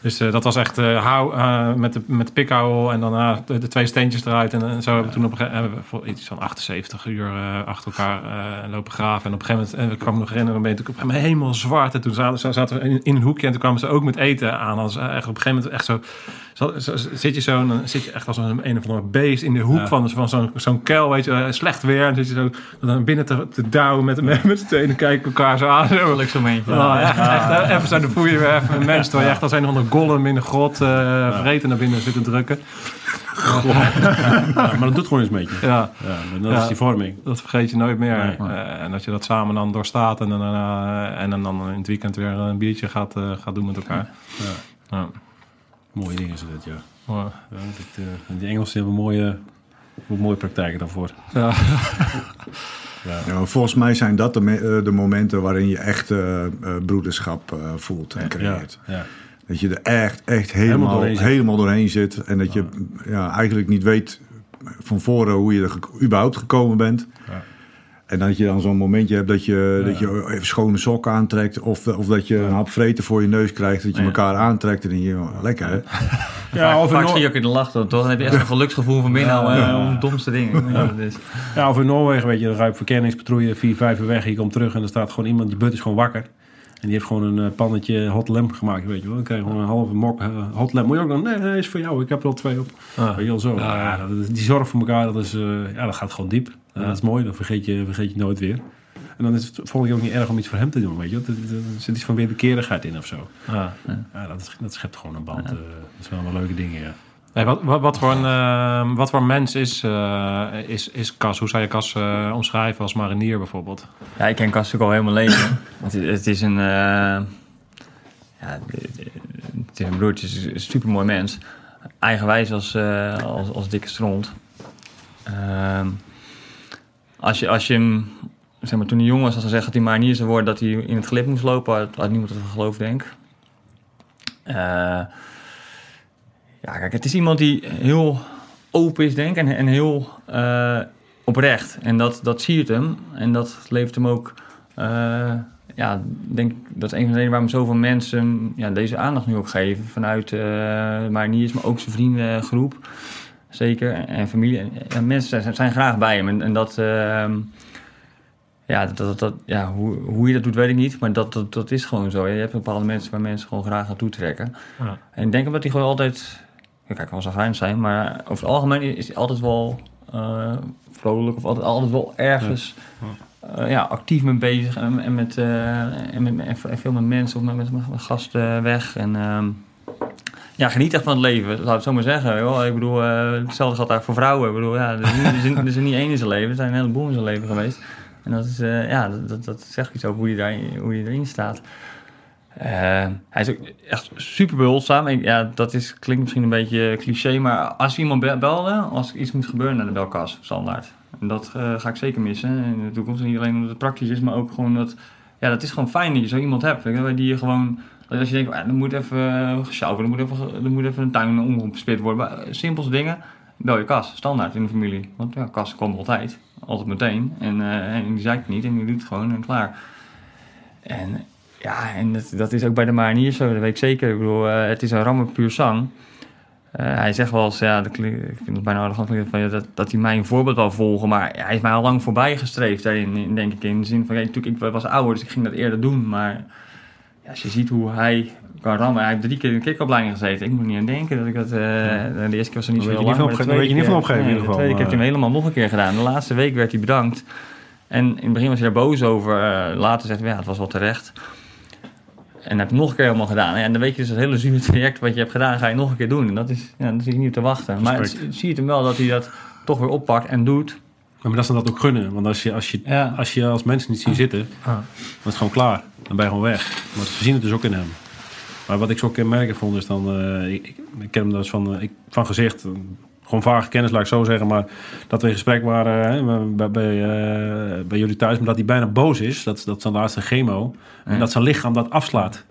Dus eh, dat was echt eh, hou, eh, met de, met pikhouwel en daarna de, de twee steentjes eruit. En, zo hebben we toen op een gegeven moment voor iets van 78 uur achter elkaar lopen graven. En op een gegeven moment, en ik kwam me nog herinneren, ben natuurlijk op helemaal zwart. En toen zaten, zaten we in, een hoekje en toen kwamen ze ook met eten aan. Als, echt op een gegeven moment echt zo- zit je zo dan zit je echt als een, een of ander beest in de hoek Ja. van, van zo'n zo'n kuil, weet je, slecht weer. En dan zit je zo dan binnen te, te douwen met, met, met z'n kijken elkaar (laughs) zo aan. Zo. Zo'n momentje. Ja, echt, even zo, voel je weer even een mens. Terwijl je echt als een of andere golem in de grot vreten naar binnen zit te drukken. (laughs) Ja, maar dat doet gewoon eens met je. Ja, Ja, dat Ja. is die vorming. dat vergeet je nooit meer. Nee. Eh, en dat je dat samen dan doorstaat en dan, eh, en dan, dan in het weekend weer een biertje gaat, gaat doen met elkaar. Ja. Mooie dingen is het, ja. Ja. ja dit, eh, die Engelsen hebben mooie, mooie praktijken daarvoor. Ja. Ja, volgens mij zijn dat de, me- eh, de momenten waarin je echt eh, eh, broederschap eh, voelt en creëert. Ja. Dat je er echt, echt Helemaal helemaal, doorheen helemaal, zit. doorheen zit. En dat je ja, eigenlijk niet weet van voren hoe je er ge- überhaupt gekomen bent. Ja. En dat je dan zo'n momentje hebt dat je, dat je even schone sokken aantrekt. Of, of dat je een hap vreten voor je neus krijgt. Dat je Ja. elkaar aantrekt. En dan denk je, oh, lekker hè. Ja, of in, Vaak Noor- zie je ook in de lach, toch? Dan heb je echt een geluksgevoel van binnen eh, om de domste dingen. Ja, dus, ja, of in Noorwegen, weet je, dan ga je op verkenningspatrouille vier, vijf uur weg. Je komt terug en er staat gewoon iemand, die but is gewoon wakker. En die heeft gewoon een eh, pannetje hot lamp gemaakt, weet je wel. Dan krijg je gewoon een halve mok eh, hot lamp. Moet je ook dan, nee, nee, is voor jou. Ik heb er al twee op. Ah. Weet je wel zo. Ja, ja. Ja, die zorg voor elkaar, dat, is, eh, ja, dat gaat gewoon diep. Ja, dat is mooi, dat vergeet je, vergeet je nooit weer. En dan is het volgende keer ook niet erg om iets voor hem te doen, weet je. wel. Er- Er zit iets van wederkerigheid in of zo. Ja. Ja, dat, is- dat schept gewoon een band. eh, dat is wel een leuke dingen, ja. Hey, wat, wat, wat, voor een, eh, wat voor mens is, eh, is, is Cas? Hoe zou je Cas eh, omschrijven als marinier bijvoorbeeld? Ja, ik ken Cas natuurlijk al mijn leven. het, is, het is een... eh, ja, het is een broertje, het is een supermooi mens. Eigenwijs als, eh, als, als dikke stront. Ehm, als, je, als je hem... Zeg maar, toen hij jong was, als hij zegt dat hij marinier zou worden... dat hij in het glip moest lopen, had, had niemand het geloofd, denk ik. Eh, ja, kijk, het is iemand die heel open is, denk ik, en, en heel eh, oprecht. En dat, dat siert hem en dat levert hem ook... eh, ja, denk dat is een van de redenen waarom zoveel mensen ja, deze aandacht nu ook geven. Vanuit uh, mariniers, maar ook zijn vriendengroep. Zeker. En familie. En, en mensen zijn, zijn graag bij hem. En, en dat... ehm, ja, dat, dat, dat, ja hoe, hoe je dat doet, weet ik niet. Maar dat, dat, dat is gewoon zo. Je hebt bepaalde mensen waar mensen gewoon graag naartoe trekken. Ja. En ik denk omdat hij gewoon altijd... Ja, kijk, wel zagrijnig zijn, maar over het algemeen is hij altijd wel eh, vrolijk. Of altijd, altijd wel ergens eh, ja, actief mee bezig. En, en met, eh, en, met, en veel met mensen of met, met, met gasten weg. En ehm, ja, geniet echt van het leven, zou ik het zo maar zeggen. Ik bedoel, eh, hetzelfde geldt eigenlijk voor vrouwen. Ik bedoel, ja, er, is niet, één in zijn leven, er zijn een heleboel in zijn leven geweest. En dat, is, uh, ja, dat, dat, zegt iets over hoe je, daar, hoe je erin staat. Uh, hij is ook echt super behulpzaam. Ja, dat is, klinkt misschien een beetje cliché, maar als iemand belde, als iets moet gebeuren naar de belkas, standaard. En dat uh, ga ik zeker missen in de toekomst. Niet alleen omdat het praktisch is, maar ook gewoon dat... Ja, dat is gewoon fijn dat je zo iemand hebt. Die je gewoon... Als je denkt, ah, er moet even gesjouwen, er moet even, er moet even een tuin omgespit worden. Maar simpelste dingen, je kas, standaard in de familie. Want ja, kas komt altijd, altijd meteen. En, uh, en die zeikt niet en die doet het gewoon en klaar. En ja, en dat, dat is ook bij de marinier zo, dat weet ik zeker. Ik bedoel, het is een rammer puur zang. Hij zegt wel eens, ja, ik vind het bijna arrogant van, ja, dat, dat hij mij een voorbeeld wil volgen. Maar ja, hij is mij al lang voorbij gestreefd daarin, denk ik. In de zin van, ja, natuurlijk, ik was ouder, dus ik ging dat eerder doen. Maar ja, als je ziet hoe hij kan rammen. Hij heeft drie keer in de kickopleiding gezeten. Ik moet niet aan denken dat ik dat... Uh, ja. De eerste keer was er niet zo heel lang. Daar weet je niet van opgeven in ieder geval. De tweede keer heeft hij hem helemaal nog een keer gedaan. De laatste week werd hij bedankt. En in het begin was hij daar boos over. Uh, later zegt hij, ja, het was wel terecht. En heb je nog een keer helemaal gedaan. En dan weet je dus het hele zure traject wat je hebt gedaan, ga je nog een keer doen. En dat is, ja, dat is niet te wachten. Maar het, zie je hem wel dat hij dat toch weer oppakt en doet. Maar dat is dan dat ook gunnen. Want als je als, je, ja. als, je als mensen niet ziet zitten, ah. dan is het gewoon klaar. Dan ben je gewoon weg. Maar ze zien het dus ook in hem. Maar wat ik zo kenmerkend vond, is dan... Uh, ik, ik, ken hem dus van, uh, ik, van gezicht... Uh, gewoon vage kennis, laat ik zo zeggen. Maar dat we in gesprek waren hè, bij, bij, uh, bij, jullie thuis. Maar dat hij bijna boos is. Dat, dat zijn laatste chemo. Ja. En dat zijn lichaam dat afslaat.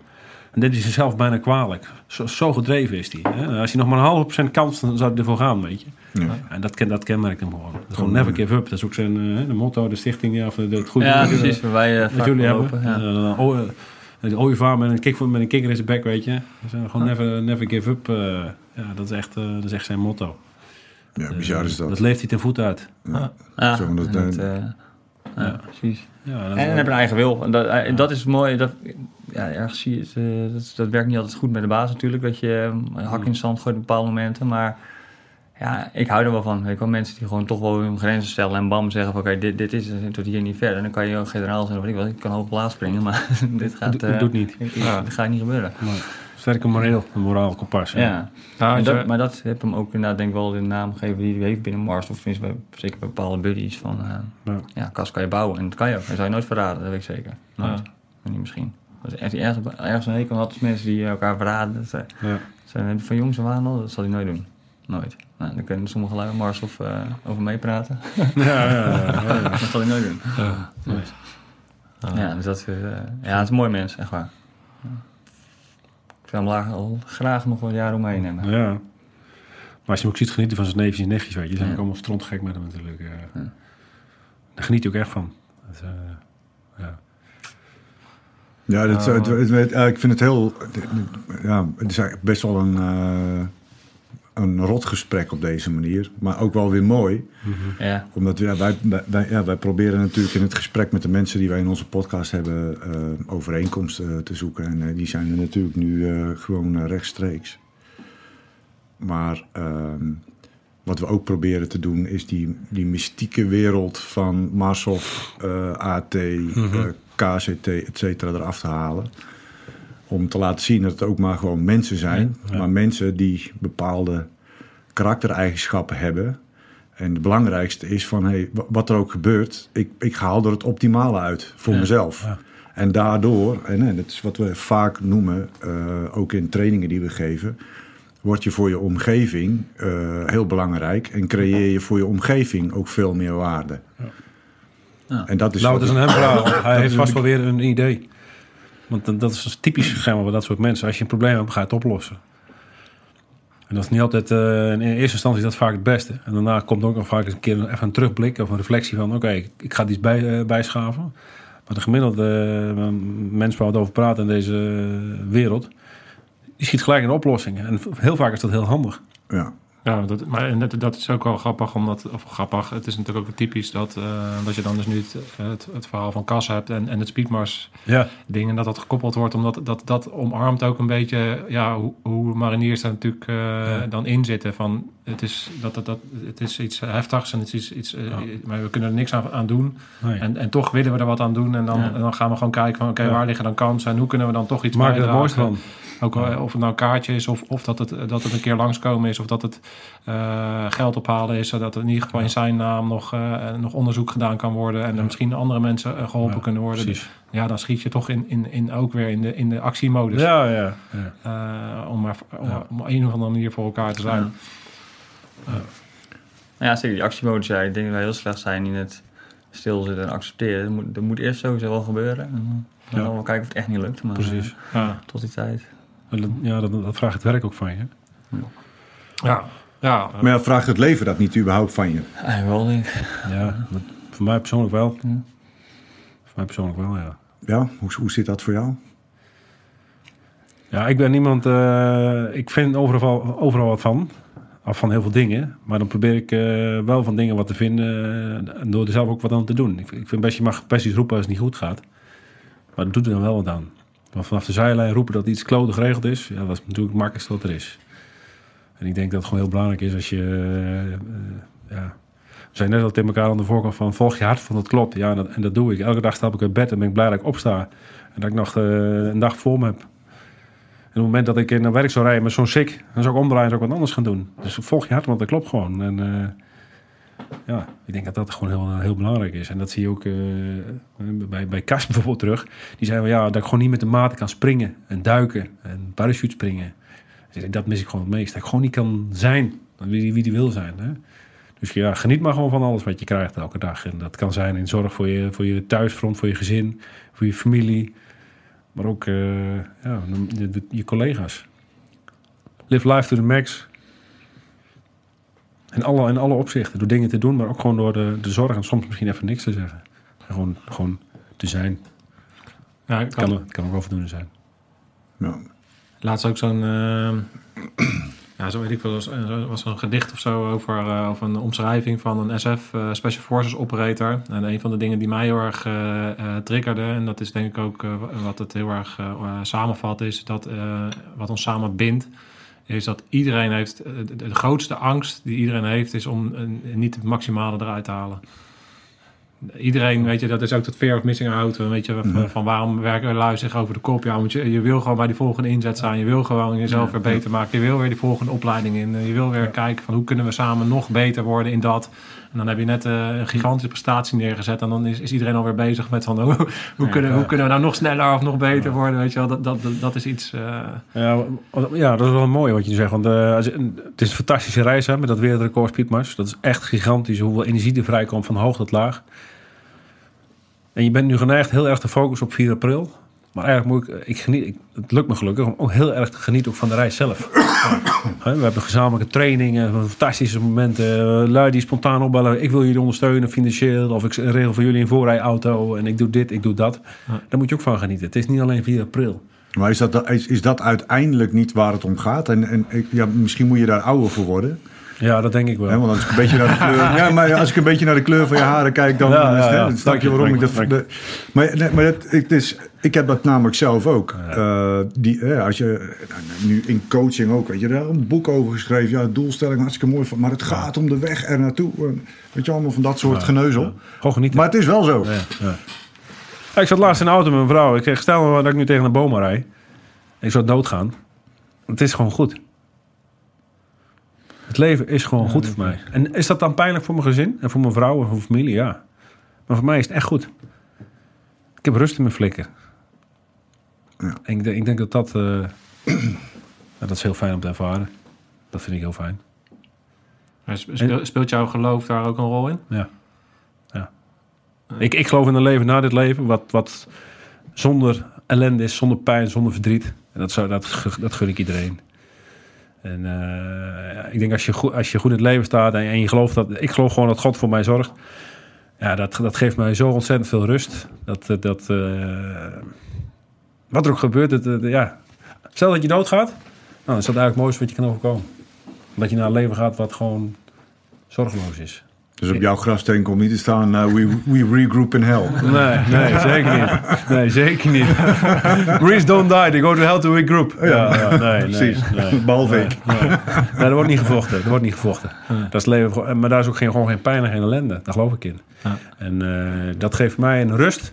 En dit is zichzelf bijna kwalijk. Zo, zo gedreven is hij. Hè. Als hij nog maar een halve procent kans, dan zou hij ervoor gaan, weet je. Ja. En dat, ken, dat kenmerkt hem gewoon. Dat gewoon never give up. Dat is ook zijn uh, de motto, de stichting. Ja, of de, het goede ja, precies. Waar wij uh, jullie hebben. Ja. Uh, oh, een ooievaar met een, kick, met een kikker in zijn bek, weet je. Dus, gewoon never, never give up. ja, dat, is echt, dat is echt zijn motto. Ja, bizar is dat. Dat leeft hij ten voet uit. Ja, ja. Zo, dat, dat, ja, precies. Ja, dat en hij heeft een eigen wil. En dat, ja. dat is mooi. Dat, ja, ergens zie je het, uh, dat, dat, werkt niet altijd goed met de baas natuurlijk. Dat je um, hak in stand gooit op bepaalde momenten. Maar ja, ik hou er wel van. Ik wel mensen die gewoon toch wel hun grenzen stellen. En bam zeggen van oké, okay, dit, dit is tot hier niet verder. Dan kan je ook generaal zijn of ik wat. Ik kan hoog plaats springen, maar (laughs) dit gaat... Uh, doet niet. Ja. Dit gaat niet gebeuren. Maar sterke moreel, een moraal kompas. Ja. ja. ja dat, maar dat heeft hem ook inderdaad denk ik wel de naam gegeven die hij heeft binnen Mars. Of tenminste bij, zeker bij bepaalde buddies van uh, ja. ja, kast kan je bouwen. En dat kan je ook. Dat zou je nooit verraden, dat weet ik zeker. Nooit. Ja. Niet misschien. Als je ergens, ergens een hekel had, mensen die elkaar verraden. Dat zijn, ja. zijn van jongs af aan al, dat zal hij nooit doen. Nooit. Nou, dan kunnen sommige lui Mars of uh, over meepraten. (laughs) Ja, ja, ja, ja, (laughs) dat zal hij nooit doen. Ja, ja dus dat is, uh, ja, het is een mooi mens, echt waar. Ik zou hem al graag nog wel jaren omheen nemen. Ja. Maar als je hem ook ziet genieten van zijn neefjes en nichtjes, weet je, zijn ook allemaal strontgek met hem natuurlijk. Uh, ja. Daar geniet hij ook echt van. Uh, ja. Ja, dat, het, het, het, ik vind het heel. Ja, het is eigenlijk best wel een, uh, een rot gesprek op deze manier. Maar ook wel weer mooi. Mm-hmm. Ja. Omdat ja, wij, wij, ja, wij proberen natuurlijk in het gesprek met de mensen die wij in onze podcast hebben. Uh, overeenkomsten te zoeken. En uh, die zijn er natuurlijk nu gewoon rechtstreeks. Maar ehm, wat we ook proberen te doen, is die, die mystieke wereld van Marshoff, eh, AT, eh, KCT, et cetera, eraf te halen. Om te laten zien dat het ook maar gewoon mensen zijn. Maar mensen die bepaalde karaktereigenschappen hebben. En het belangrijkste is van, hey, wa- wat er ook gebeurt, ik, ik haal er het optimale uit voor mezelf. ja. En daardoor, en, hè, dat is wat we vaak noemen, eh, ook in trainingen die we geven, word je voor je omgeving eh, heel belangrijk en creëer je voor je omgeving ook veel meer waarde. Ja. En dat is Nou, het (laughs) is ik- een hem verhaal. Hij heeft vast wel weer een idee. Want dat- is dus typisch zeg maar, dat soort mensen. Als je een probleem hebt, ga je het oplossen. En dat is niet altijd, eh, in eerste instantie is dat vaak het beste. En daarna komt ook nog vaak eens een keer een- even een terugblik of een reflectie van... oké, ik, ik ga iets bij, eh, bijschaven. Maar de gemiddelde eh, mens waar we het over praten in deze wereld... die schiet gelijk in oplossingen. En heel vaak is dat heel handig. ja. Ja, dat, maar dat, dat is ook wel grappig, omdat, of grappig, het is natuurlijk ook typisch dat, eh, dat je dan dus nu het, het, het verhaal van Cas hebt en, en het Speedmars Ja, ding en dat dat gekoppeld wordt, omdat dat, dat omarmt ook een beetje ja, hoe, hoe mariniers daar natuurlijk eh, dan in zitten. Van, het, is, dat, dat, dat, het is iets heftigs en het is iets, eh, maar we kunnen er niks aan, aan doen. nee. En, en toch willen we er wat aan doen. En dan, en dan gaan we gewoon kijken van oké, waar liggen dan kansen en hoe kunnen we dan toch iets maak er het van. Ook al- of het nou een kaartje is, of, of dat, het, dat het een keer langskomen is, of dat het eh, geld ophalen is, zodat er in ieder geval in zijn naam nog, eh, nog onderzoek gedaan kan worden en er misschien andere mensen eh, geholpen Ja, kunnen worden. precies. Ja, dan schiet je toch in, in, in ook weer in de, in de actiemodus. Ja, ja. ja. Eh, om maar om, om op een of andere manier voor elkaar te zijn. Nou ja, zeker die actiemodus. Ja, ik denk dat wij heel slecht zijn in het stilzitten en accepteren. Dat moet, dat moet eerst sowieso wel gebeuren. En dan Ja. gaan we kijken of het echt niet lukt. Maar, Precies. eh, Ja, tot die tijd. Dat- Ja, dat, dat vraagt het werk ook van je. ja. ja. Maar ja, vraagt het leven dat niet überhaupt van je? Eigenlijk wel, denk ik. Ja, dat- voor mij persoonlijk wel. Ja. Voor mij persoonlijk wel, ja. Ja, hoe, hoe zit dat voor jou? Ja, ik ben niemand... eh, ik vind overal, overal wat van. Af van heel veel dingen. Maar dan probeer ik eh, wel van dingen wat te vinden. eh, door er zelf ook wat aan te doen. Ik, ik vind best, je mag best iets roepen als het niet goed gaat. Maar dat doet er dan wel wat aan. Maar vanaf de zijlijn roepen dat iets klote geregeld is. Ja, dat is natuurlijk het makkelijkste wat er is. En ik denk dat het gewoon heel belangrijk is als je... eh, eh, ja, we zijn net al tegen elkaar aan de voorkant van volg je hart van dat klopt. Ja, en dat, doe ik. Elke dag stap ik uit bed en ben ik blij dat ik opsta. En dat ik nog eh, een dag voor me heb. En op het moment dat ik naar werk zou rijden met zo'n sik, dan zou ik omdraaien en zou ik wat anders gaan doen. Dus volg je hart, want dat klopt gewoon. En ja, ik denk dat dat gewoon heel, heel belangrijk is. En dat zie je ook eh, bij, bij Kas (laughs) bijvoorbeeld terug. Die zei wel ja, dat ik gewoon niet met de maten kan springen en duiken en parachute springen. Dat mis ik gewoon het meest. Dat ik gewoon niet kan zijn wie die, wie die wil zijn. Hè? Dus ja, geniet maar gewoon van alles wat je krijgt elke dag. En dat kan zijn in zorg voor je, voor je thuisfront, voor je gezin, voor je familie. Maar ook eh, ja, je collega's. Live life to the max. In alle, in alle opzichten. Door dingen te doen, maar ook gewoon door de, de zorg. En soms misschien even niks te zeggen. Gewoon, gewoon te zijn. Ja, Het kan, kan, het kan ook overdoende zijn. Ja. Laatst ook zo'n, eh, (clears throat) ja, zo weet ik wel, was, er was zo'n gedicht of zo over, eh, over een omschrijving van een SF eh, Special Forces operator. En een van de dingen die mij heel erg eh, eh, triggerde, en dat is denk ik ook eh, wat het heel erg eh, eh, samenvat, is dat eh, wat ons samen bindt, is dat iedereen heeft, eh, de, grootste angst die iedereen heeft, is om eh, niet het maximale eruit te halen. Iedereen, weet je, dat is ook dat fear of missing out. Weet je, van, van waarom werken lui zich over de kop? Ja, want je, je wil gewoon bij die volgende inzet zijn. Je wil gewoon jezelf weer beter maken. Je wil weer die volgende opleiding in. Je wil weer kijken van hoe kunnen we samen nog beter worden in dat. En dan heb je net eh, een gigantische prestatie neergezet. En dan is, is iedereen alweer bezig met van (laughs) hoe, hoe, kunnen, hoe kunnen we nou nog sneller of nog beter worden? Weet je wel, dat, dat, dat, is iets... eh, Ja, ja, dat is wel mooi wat je nu zegt. Want eh, het is een fantastische reis hè, met dat wereldrecord Speedmars. Dat is echt gigantisch hoeveel energie er vrijkomt van hoog tot laag. En je bent nu geneigd heel erg te focussen op 4 april. Maar eigenlijk moet ik, ik geniet, ik, het lukt me gelukkig om ook heel erg te genieten ook van de reis zelf. (coughs) Hè, We hebben gezamenlijke trainingen, fantastische momenten. eh, Lui die spontaan opbellen. Ik wil jullie ondersteunen financieel. Of ik regel voor jullie een voorrijauto. En ik doe dit, ik doe dat. Daar moet je ook van genieten. Het is niet alleen 4 april. Maar is dat, is, is dat uiteindelijk niet waar het om gaat? En, en ik- ja, misschien moet je daar ouder voor worden. Ja, dat denk ik wel. Want als ik een beetje naar de kleur, (laughs) ja, maar als ik een beetje naar de kleur van je haren kijk, dan, Ja, ja, dan ja. dan snap je waarom ik dat. maar nee, maar het, het is, Ik heb dat namelijk zelf ook. Eh, die, eh, als je nou, nu in coaching ook, weet je, daar een boek over geschreven. Ja, doelstelling hartstikke mooi, van, maar het gaat om de weg er naartoe. En, Weet je, allemaal van dat soort geneuzel. Gewoon genieten. Maar het is wel zo. Ik zat laatst in de auto met mijn vrouw. Ik zeg, stel me dat ik nu tegen een boom rijd. Ik zou doodgaan. Het is gewoon goed. Het leven is gewoon goed voor mij. En is dat dan pijnlijk voor mijn gezin? En voor mijn vrouw en voor mijn familie? Ja. Maar voor mij is het echt goed. Ik heb rust in mijn flikker. Ja. En ik, denk, ik denk dat dat... eh, (clears throat) ja, dat is heel fijn om te ervaren. Dat vind ik heel fijn. Speelt jouw geloof daar ook een rol in? Ja. ja. Ik, ik geloof in een leven na dit leven, wat, wat zonder ellende is, zonder pijn, zonder verdriet. En dat, zou, dat, dat gun ik iedereen. En eh, ik denk als je, goed, als je goed in het leven staat en, en je gelooft dat... Ik geloof gewoon dat God voor mij zorgt. Ja, dat, dat geeft mij zo ontzettend veel rust. Dat, dat, dat, eh, wat er ook gebeurt, het, het- ja. Stel dat je doodgaat, nou, dan is dat eigenlijk het mooiste wat je kan overkomen. Dat je naar een leven gaat wat gewoon zorgeloos is. Dus op jouw grafsteen komt niet te staan, eh, we, we regroup in hell. (laughs) Nee, nee, zeker niet. Nee, zeker niet. (laughs) Greece don't die, they go to hell to regroup. Ja, ja, nee, nee, Precies, Nee, behalve ik. nee, er wordt niet gevochten. Er wordt niet gevochten. Dat is leven, maar daar is ook geen, gewoon geen pijn en geen ellende. Daar geloof ik in. Ja. En eh, dat geeft mij een rust.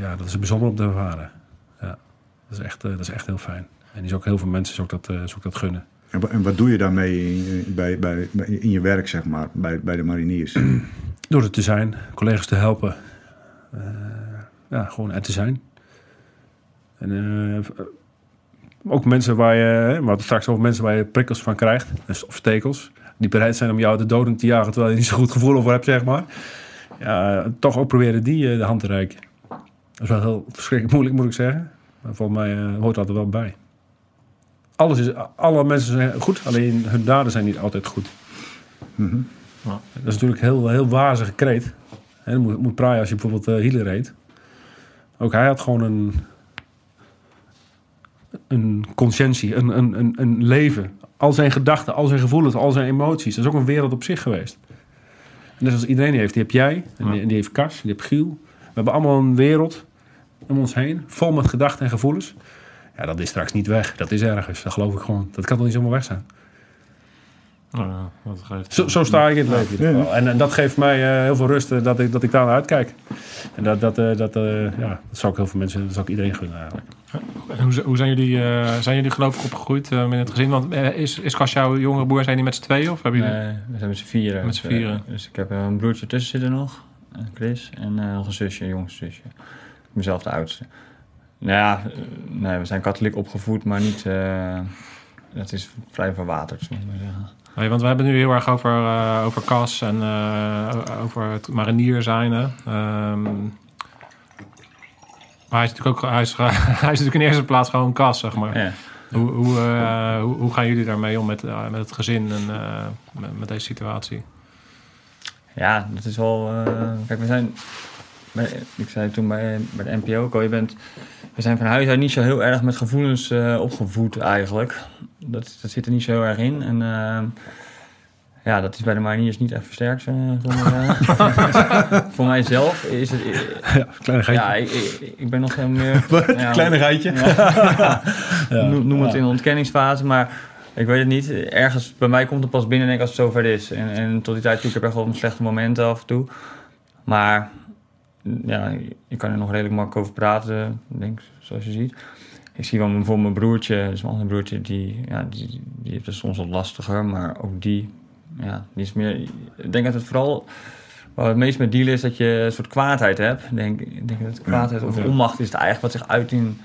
Ja, dat is bijzonder om te ervaren. Ja, dat is echt, eh, dat is echt heel fijn. En is ook heel veel mensen ik dat, eh, dat gunnen. En, wa- en wat doe je daarmee in, bij, bij, in je werk, zeg maar, bij, bij de mariniers? (clears throat) Door er te zijn, collega's te helpen. Eh, ja, gewoon er te zijn. En ook mensen waar je, we hadden straks over mensen waar je prikkels van krijgt, dus- of stekels, die bereid zijn om jou de doden te jagen terwijl je niet zo goed gevoel over hebt, zeg maar. Ja, toch ook proberen die de hand te reiken. Dat is wel heel verschrikkelijk moeilijk, moet ik zeggen. Maar volgens mij eh, hoort dat er wel bij. Alles is, alle mensen zijn goed, alleen hun daden zijn niet altijd goed. Dat is natuurlijk een heel, heel wazige kreet. Dat moet, moet praaien als je bijvoorbeeld eh Hitler reed. Ook hij had gewoon een, een conscientie, een, een, een, een leven. Al zijn gedachten, al zijn gevoelens, al zijn emoties. Dat is ook een wereld op zich geweest. En net als iedereen die heeft. Die heb jij, en die, en die heeft Kas, die heeft Giel. We hebben allemaal een wereld om ons heen, vol met gedachten en gevoelens. Ja, dat is straks niet weg. Dat is ergens. Dat geloof ik gewoon. Dat kan toch niet zomaar weg zijn. Nou, ja, dat geeft... Zo, zo sta ik in het leven. En, en dat geeft mij eh, heel veel rust eh, dat, ik, dat ik daar naar uitkijk. En dat, dat, eh, dat, eh, ja, dat zou ik heel veel mensen, dat zou ik iedereen gunnen eigenlijk. Hoe, hoe zijn jullie, eh, zijn jullie geloof ik opgegroeid eh, in het gezin? Want is, is Kas jouw jongere broer, zijn die met z'n tweeën? Of hebben jullie... Nee, we zijn met z'n vieren. Met z'n vieren. Dus ik heb een broertje tussen zitten nog, Chris, en eh, nog een zusje, een jongste zusje. Ik ben zelf de oudste. Nou ja, eh, nee, we zijn katholiek opgevoed, maar niet... eh dat is vrij verwaterd, zullen we maar zeggen. Nee, want we hebben nu heel erg over, eh, over Cas en eh, over het marinier zijn. Hè. Ehm, maar hij is natuurlijk ook hij is, (laughs) hij is natuurlijk in eerste plaats gewoon Cas, zeg maar. Ja. Hoe, hoe, eh, hoe, hoe gaan jullie daarmee om met, eh, met het gezin en eh, met, met deze situatie? Ja, dat is wel. eh, kijk, we zijn. Bij, ik zei toen bij, bij de NPO ook al, je bent. We zijn van huis uit niet zo heel erg met gevoelens eh, opgevoed eigenlijk. Dat, dat zit er niet zo heel erg in. En eh, ja, dat is bij de mariniers niet echt versterkt. (laughs) voor mijzelf is het. Ja, kleine Ja, ik, ik, ik ben nog veel meer. (laughs) Ja, Kleinigheidje. (laughs) noem, noem het in de ontkenningsfase, maar ik weet het niet. Ergens bij mij komt het pas binnen denk ik als het zover is. En, en tot die tijd toe, ik heb echt wel slechte momenten af en toe. Maar ja, je kan er nog redelijk makkelijk over praten, denk ik, zoals je ziet. Ik zie wel bijvoorbeeld mijn broertje, dus mijn andere broertje, die, ja, die, die heeft het soms wat lastiger, maar ook die, ja, die is meer. Ik denk dat het vooral waar het meest met dealen is dat je een soort kwaadheid hebt. Ik denk, ik denk dat kwaadheid of onmacht is het eigenlijk wat zich uit in,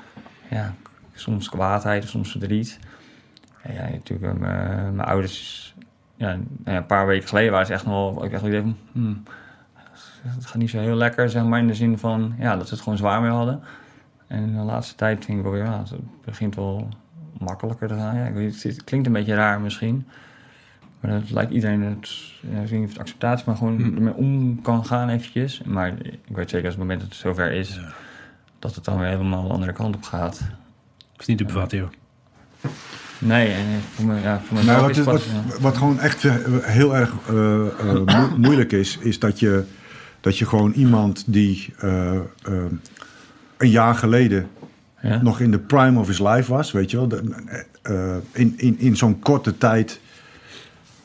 ja, soms kwaadheid, soms verdriet. Ja, natuurlijk, eh, mijn, mijn ouders, ja, nou ja, een paar weken geleden waren ze echt nog wel, ik echt idee van, hmm, het gaat niet zo heel lekker, zeg maar, in de zin van, ja, dat ze het gewoon zwaar mee hadden. En in de laatste tijd vind ik wel weer, ja, het begint wel makkelijker te gaan. Ja, ik weet, het klinkt een beetje raar misschien. Maar dat lijkt iedereen het, ja, ik weet niet of het acceptatie, maar gewoon ermee om kan gaan eventjes. Maar ik weet zeker als het moment dat het zover is, dat het dan weer helemaal de andere kant op gaat. Dat is niet te bevatten, joh. Nee, en voor, me, ja, voor Nou, wat, is is- het wat, pas, ja. wat gewoon echt eh, heel erg eh, eh, mo- (laughs) moeilijk is, is dat je Dat je gewoon iemand die eh, eh, een jaar geleden Ja. nog in de prime of his life was, weet je wel, de- eh, in, in, in zo'n korte tijd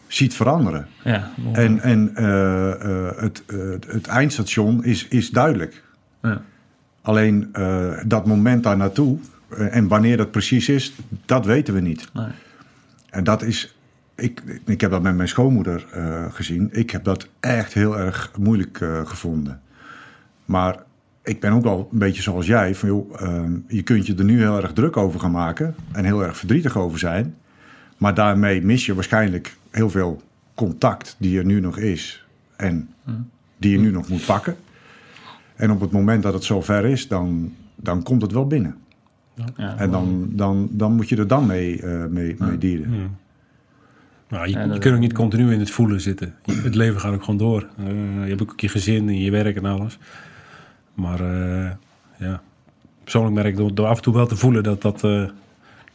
ziet veranderen. Ja, En, en eh, eh, het, eh, het eindstation is, is duidelijk. ja. Alleen eh, dat moment daar naartoe eh, en wanneer dat precies is, dat weten we niet. Nee. En dat is, ik, ik heb dat met mijn schoonmoeder eh, gezien. Ik heb dat echt heel erg moeilijk eh, gevonden. Maar ik ben ook wel een beetje zoals jij. Van, joh, eh, je kunt je er nu heel erg druk over gaan maken en heel erg verdrietig over zijn. Maar daarmee mis je waarschijnlijk heel veel contact die er nu nog is en die je nu nog moet pakken. En op het moment dat het zover is, dan, dan komt het wel binnen. Ja. En dan, dan, dan moet je er dan mee, eh, mee, mee dealen. Nou, je, je kunt ook niet continu in het voelen zitten. Je- Het leven gaat ook gewoon door. Eh, je hebt ook je gezin en je werk en alles. Maar eh, ja, persoonlijk merk ik door, door af en toe wel te voelen dat dat... eh,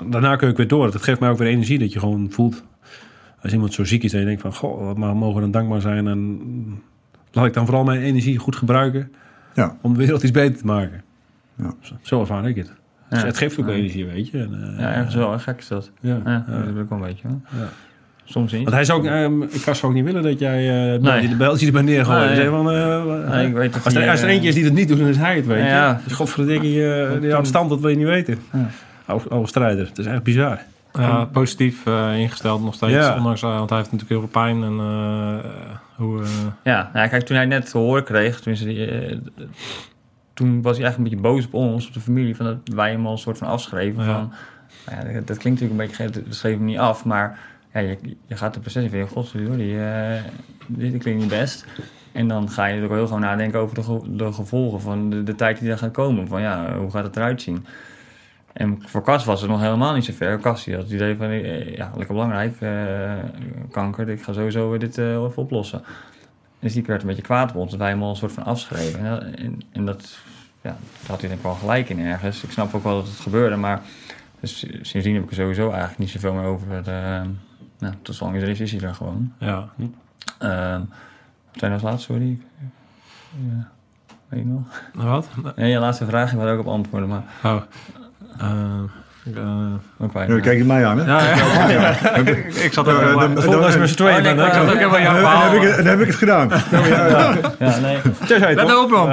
daarna kun je ook weer door. Dat geeft mij ook weer energie dat je gewoon voelt... Als iemand zo ziek is en je denkt van... Goh, wat maar mogen we dan dankbaar zijn. En laat ik dan vooral mijn energie goed gebruiken... Ja. om de wereld iets beter te maken. Ja. Zo, zo ervaar ik het. Ja. Het geeft ook energie, weet je. En, eh, ja, ergens wel. hè. Gek is dat. Ja, dat heb ik wel een beetje. hoor. Ja. Soms niet. Want hij zou ook, ehm, ik kan ook niet willen dat jij uh, Nee. de beltje erbij neergooit. Nee. Nee. Van, eh, Nee, ik weet dat als, er, als er eh, eentje is die het niet doet, dan is hij het, weet je. Ja. Dus godverdikke, je, die houdt stand, dat wil je niet weten. Ja. Oude, oude strijder, het is echt bizar. Ja, positief eh, ingesteld nog steeds. Ja. Ondanks, eh, want hij heeft natuurlijk heel veel pijn. En, eh, hoe, eh, Ja, nou, kijk, toen hij net te horen kreeg, tenminste, die, toen was hij eigenlijk een beetje boos op ons, op de familie, van dat wij hem al een soort van afschreven. Ja. Van, nou ja, dat, dat klinkt natuurlijk een beetje, dat schreef hem niet af, maar ja, je, je gaat de processie van, god, joh, die, eh, dit klinkt niet best. En dan ga je er ook heel gewoon nadenken over de, ge- de gevolgen van de, de tijd die daar gaat komen. Van ja, hoe gaat het eruit zien? En voor Cas was het nog helemaal niet zo ver. Cas die had het idee van, eh, ja, lekker belangrijk, eh, kanker, ik ga sowieso dit eh, even oplossen. Dus die werd een beetje kwaad op ons, dat wij hem al een soort van afschreven. En, en, en dat, ja, daar had hij denk ik wel gelijk in ergens. Ik snap ook wel dat het gebeurde, maar dus, sindsdien heb ik er sowieso eigenlijk niet zoveel meer over. Uh, nou, tot zolang hij er is, is hij er gewoon. ja. Uh, wat zijn als laatste, sorry? Ja, weet je nog? Wat? Nee, je laatste vraag, ik wil er ook op antwoorden, maar Oh. Eh, ik, eh, ook. Ja, dan kijk je mij aan, hè? ja, ja. ik, ik zat er Eh, helemaal... dan- vond dat ze met z'n tweeën nee, bent? Ik zat ook helemaal jouw Dan, dan verhaal. heb ik, het- dan heb ik het gedaan. Ja, ja, ja. Ja, nee, Let op, man.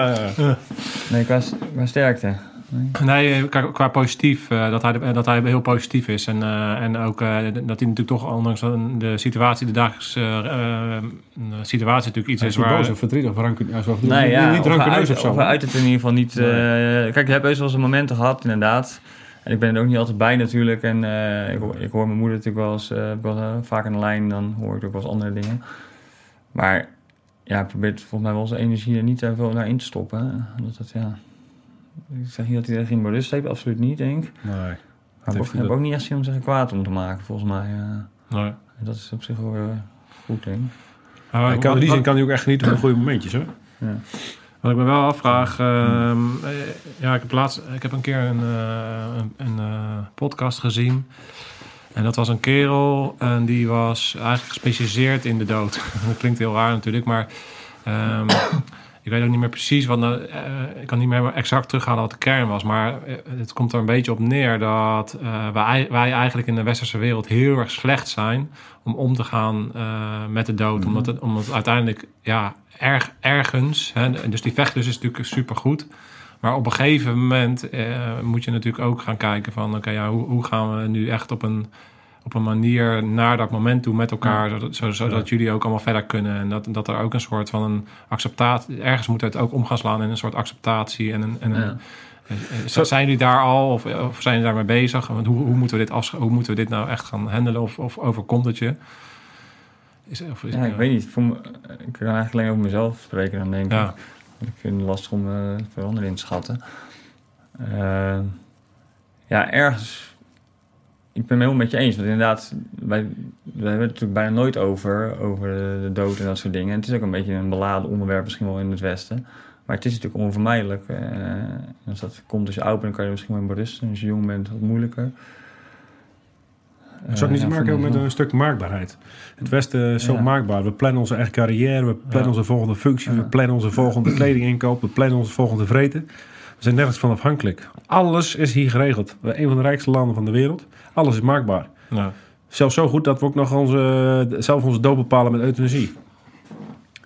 nee qua, qua sterkte. Nee, eh, qua, qua positief, eh, dat, hij, dat hij heel positief is. En, eh, en ook eh, dat hij natuurlijk toch, ondanks de situatie, de dagelijkse situatie natuurlijk iets Hij is is niet waar... boos of verdrietig of ranken, ja, zo, Nee, ja, niet of hij rankeneus uit, of zo. of hij uit het in ieder geval niet... eh, kijk, ik heb best wel eens momenten gehad, inderdaad. En ik ben er ook niet altijd bij natuurlijk. En eh, ik, hoor- ik hoor mijn moeder natuurlijk wel eens... eh, ik wel, eh, vaak aan de lijn, dan hoor ik ook wel eens andere dingen. Maar ja, hij probeert volgens mij wel zijn energie er niet te veel naar in te stoppen. hè. Dat, dat, ja... Ik zeg niet dat hij er geen berust heeft, absoluut niet, denk ik. Nee. Maar ik heb ook niet echt zin om zich kwaad om te maken, volgens mij. eh. Nee. dat is op zich wel goed, denk ik. Maar kan, in die zin kan hij ook echt genieten van de goede momentjes, hoor. Ja. Wat ik me wel afvraag, ehm, eh, ja, ik heb laatst, ik heb een keer een, eh, een, eh, podcast gezien. En dat was een kerel en die was eigenlijk gespecialiseerd in de dood. (laughs) dat klinkt heel raar natuurlijk, maar ehm, ik weet ook niet meer precies wat. nou, ik kan niet meer exact terughalen wat de kern was, maar het komt er een beetje op neer dat wij, wij eigenlijk in de westerse wereld heel erg slecht zijn om om te gaan met de dood, omdat het, omdat uiteindelijk ja erg, ergens, hè, dus die vechtlust is natuurlijk supergoed. Maar op een gegeven moment eh, moet je natuurlijk ook gaan kijken van... oké, ja, hoe, hoe gaan we nu echt op een, op een manier naar dat moment toe met elkaar... zodat, zo- zodat jullie ook allemaal verder kunnen. En dat, dat er ook een soort van een acceptatie... ergens moet het ook om gaan slaan in een soort acceptatie. En een, en een, Ja. eh, Zijn jullie daar al of, of zijn jullie daarmee bezig? Want hoe, hoe, moeten we dit hoe moeten we dit nou echt gaan handelen? Of, of overkomt het je? Is, of is- Ja, ik weet niet. Voor me- ik kan eigenlijk alleen over mezelf spreken dan denk ik. Ja. Ik vind het lastig om uh, veranderen in te schatten. Uh, ja, ergens... Ik ben het helemaal met je eens. Want inderdaad, wij, wij hebben het natuurlijk bijna nooit over, over de dood en dat soort dingen. En het is ook een beetje een beladen onderwerp misschien wel in het Westen. Maar het is natuurlijk onvermijdelijk. Uh, als dat komt als je oud bent, dan kan je misschien wel berusten. Als je jong bent, wat moeilijker. Het zou ook niet te maken hebben ik met een stuk maakbaarheid. Het Westen is zo maakbaar. We plannen onze eigen carrière, we plannen onze volgende functie, we plannen onze volgende kledinginkoop, we plannen onze volgende vreten. We zijn nergens van afhankelijk. Alles is hier geregeld. We zijn een van de rijkste landen van de wereld. Alles is maakbaar. Ja. Zelfs zo goed dat we ook nog onze, zelf onze dood bepalen met euthanasie.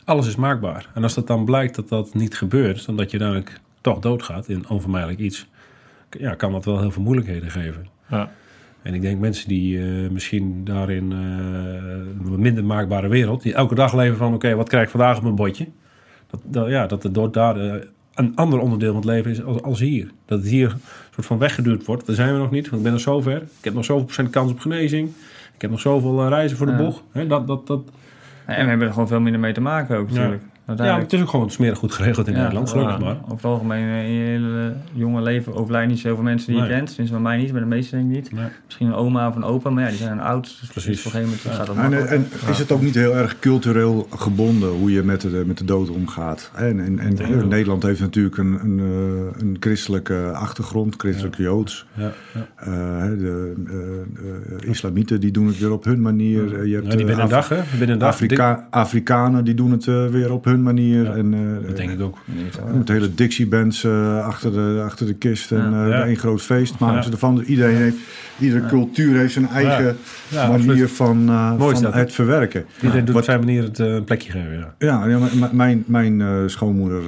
Alles is maakbaar. En als dat dan blijkt dat dat niet gebeurt, dan dat je uiteindelijk toch doodgaat in onvermijdelijk iets, ja, kan dat wel heel veel moeilijkheden geven. Ja. En ik denk mensen die eh, misschien daarin eh, een minder maakbare wereld, die elke dag leven van: oké, wat krijg ik vandaag op mijn bordje? Dat, dat, ja, dat het door daar eh, een ander onderdeel van het leven is als, als hier. Dat het hier een soort van weggeduwd wordt. Daar zijn we nog niet, want ik ben er zover. Ik heb nog zoveel procent kans op genezing. Ik heb nog zoveel reizen voor de boeg. Hè, dat, dat, dat, En we hebben er gewoon veel minder mee te maken ook natuurlijk. ja, maar het is ook gewoon smerig goed geregeld in Ja, Nederland, gelukkig ja. maar. Over het algemeen eh, in je hele jonge leven overlijden niet zoveel mensen die je kent. Sinds bij mij niet, bij de meesten denk ik niet. Nee. Misschien een oma of een opa, maar ja, die zijn oud. Dus Precies. op een gegeven moment gaat dat En, makkelijk. en is het ook niet heel erg cultureel gebonden hoe je met de, met de dood omgaat? En, en, en. Nederland heeft natuurlijk een, een, eh, een christelijke achtergrond, christelijk joods. Ja, ja. Eh, de eh, eh, islamieten die doen het weer op hun manier. Eh, Je hebt Ja, die eh, binnen een dag, hè? Binnen een dag. Afrika Afrikanen die doen het eh, weer op hun manier. Ja, en, eh, Dat denk ik ook. Met hele Dixie-bands eh, achter, de, achter de kist en eh, Ja. een groot feest maken Ja. ze ervan. Iedereen heeft, iedere cultuur heeft zijn eigen Ja, manier van, eh, van dat, het verwerken. Iedereen doet Wat- op zijn manier het een plekje geven, ja. Ja, mijn, mijn eh, schoonmoeder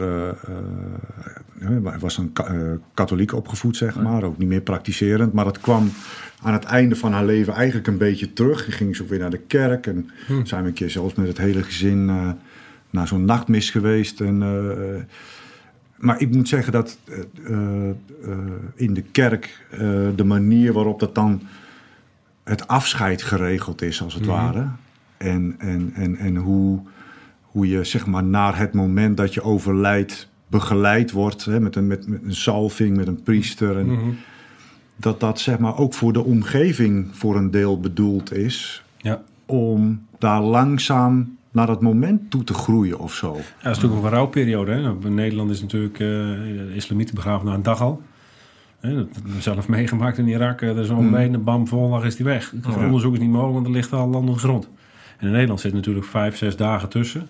was een ka- eh, katholiek opgevoed, zeg maar. Ook niet meer praktiserend. Maar dat kwam aan het einde van haar leven eigenlijk een beetje terug. Dan ging ze ook weer naar de kerk. En zijn we een keer zelfs met het hele gezin eh, naar zo'n nachtmis geweest. En, eh, maar ik moet zeggen dat eh, eh, eh, in de kerk eh, de manier waarop dat dan het afscheid geregeld is, als het ware. En, en, en, en hoe, hoe je zeg maar naar het moment dat je overlijdt begeleid wordt hè, met, een, met, met een salving, met een priester. En Dat dat zeg maar ook voor de omgeving voor een deel bedoeld is Ja. om daar langzaam naar dat moment toe te groeien of zo. Ja, dat is natuurlijk ook een rouwperiode. Hè? Nou, In Nederland is natuurlijk eh, islamieten begraven na een dag al. Hè, dat hebben we zelf (laughs) meegemaakt in Irak. Er is al mee, bam, volgende is die weg. Het onderzoek is niet mogelijk, want er ligt al land op de grond. En in Nederland zit natuurlijk vijf, zes dagen tussen.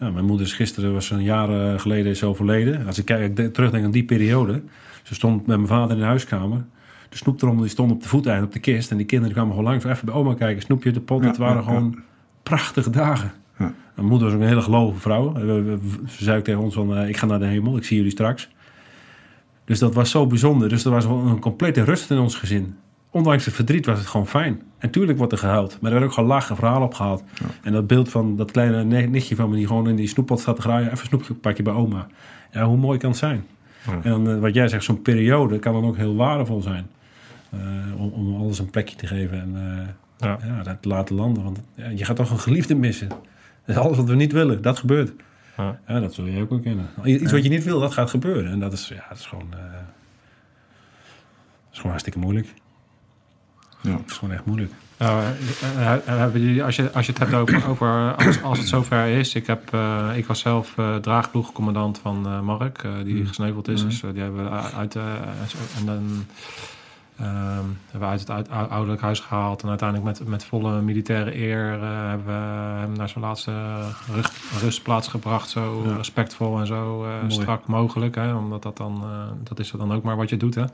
Ja, mijn moeder is gisteren, was een jaar eh, geleden, is overleden. Als ik kijk, de- terugdenk aan die periode. Ze stond met mijn vader in de huiskamer. De snoeptrommel die stond op de voeteinde op de kist. En die kinderen kwamen gewoon langs. Even bij oma kijken, snoepje, de pot. Ja, het waren gewoon prachtige dagen. Ja. Mijn moeder was ook een hele gelovige vrouw. We- Ze zei ook tegen ons van, eh, ik ga naar de hemel, ik zie jullie straks. Dus dat was zo bijzonder. Dus er was gewoon een complete rust in ons gezin. Ondanks het verdriet was het gewoon fijn. En tuurlijk wordt er gehuild. Maar er werd ook gelachen, en verhaal opgehaald. En dat beeld van dat kleine ne- nichtje van me... die gewoon in die snoeppot staat te graaien... even een snoepje pak je bij oma. Ja, hoe mooi kan het zijn? En dan, eh, wat jij zegt, zo'n periode kan dan ook heel waardevol zijn. Eh, om, om alles een plekje te geven en eh, Ja. ja. dat te laten landen. Want ja, je gaat toch een geliefde missen. Dat is alles wat we niet willen, dat gebeurt. Ja. Ja, dat zul je ook wel kennen. Iets wat je niet wil, dat gaat gebeuren. En dat is, ja, dat is gewoon... eh, dat is gewoon hartstikke moeilijk. Ja. Het is gewoon echt moeilijk. Nou, hebben jullie, als, je, als je het hebt over, (clears throat) over als, als het zover is. Ik, heb, eh, ik was zelf eh draagploegcommandant van eh, Mark, eh, die gesneuveld is. Dus eh, die hebben we uit, eh, en dan, ehm, hebben we uit het uit- ouderlijk huis gehaald. En uiteindelijk met, met volle militaire eer eh, hebben we hem naar zijn laatste rust, rustplaats gebracht. Zo Ja. respectvol en zo eh, strak mogelijk. Hè, omdat dat dan, eh, dat is dan ook maar wat je doet. Hè.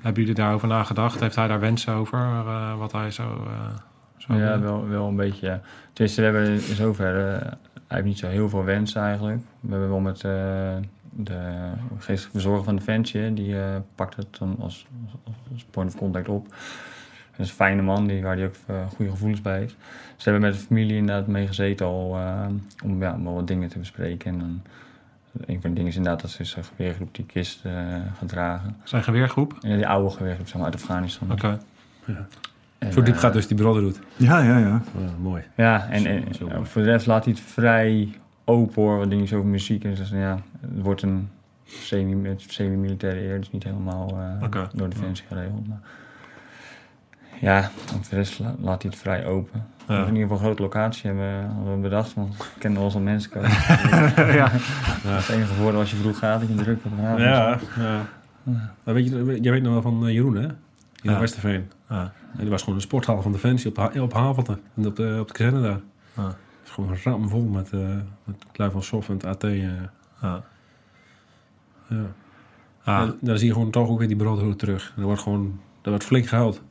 Hebben jullie daarover nagedacht? Heeft hij daar wensen over? wat hij zo... zo Ja, wel, wel een beetje. ja. Tenminste, we hebben in zoverre... eh, hij heeft niet zo heel veel wensen eigenlijk. We hebben wel met de geestelijke verzorger van Defensie... hè, die eh, pakt het dan als, als, als point of contact op. Dat is een fijne man, die, waar hij ook eh, goede gevoelens bij heeft. We hebben met de familie inderdaad mee gezeten al... eh, om ja, wel wat dingen te bespreken. En dan, een van de dingen is inderdaad dat ze zijn geweergroep die kist eh gaat dragen. Zijn geweergroep? En die oude geweergroep zeg maar, uit Afghanistan. Oké. En, Zo diep gaat dus die Brotherhood. Ja, ja, ja. Ja, mooi. Ja, en, en ja, mooi. voor de rest laat hij het vrij open hoor, wat dingen over muziek. En dus, ja, het wordt een semi- semi-militaire eer, dus niet helemaal eh, Oké. door Defensie geregeld. Maar ja, voor de rest la- laat hij het vrij open. Ja. In ieder geval een grote locatie hebben, hebben we bedacht, want we kennen wel eens al mensen komen. (laughs) ja. Het enige voordeel als je vroeg gaat, dat je druk hebt. Ja, ja. Weet je, jij weet nog wel van eh, Jeroen, hè? in Ja. Westerveen. Ja. En die was gewoon een sporthal van Defensie op, op Havelte. En op de, op de kazerne daar. Ja. Is gewoon ramvol met, eh met van Sof en het AT. eh. Ja. ja. Ah, En dan zie je gewoon toch ook weer die broodroute terug. En er wordt gewoon, er wordt flink gehuild.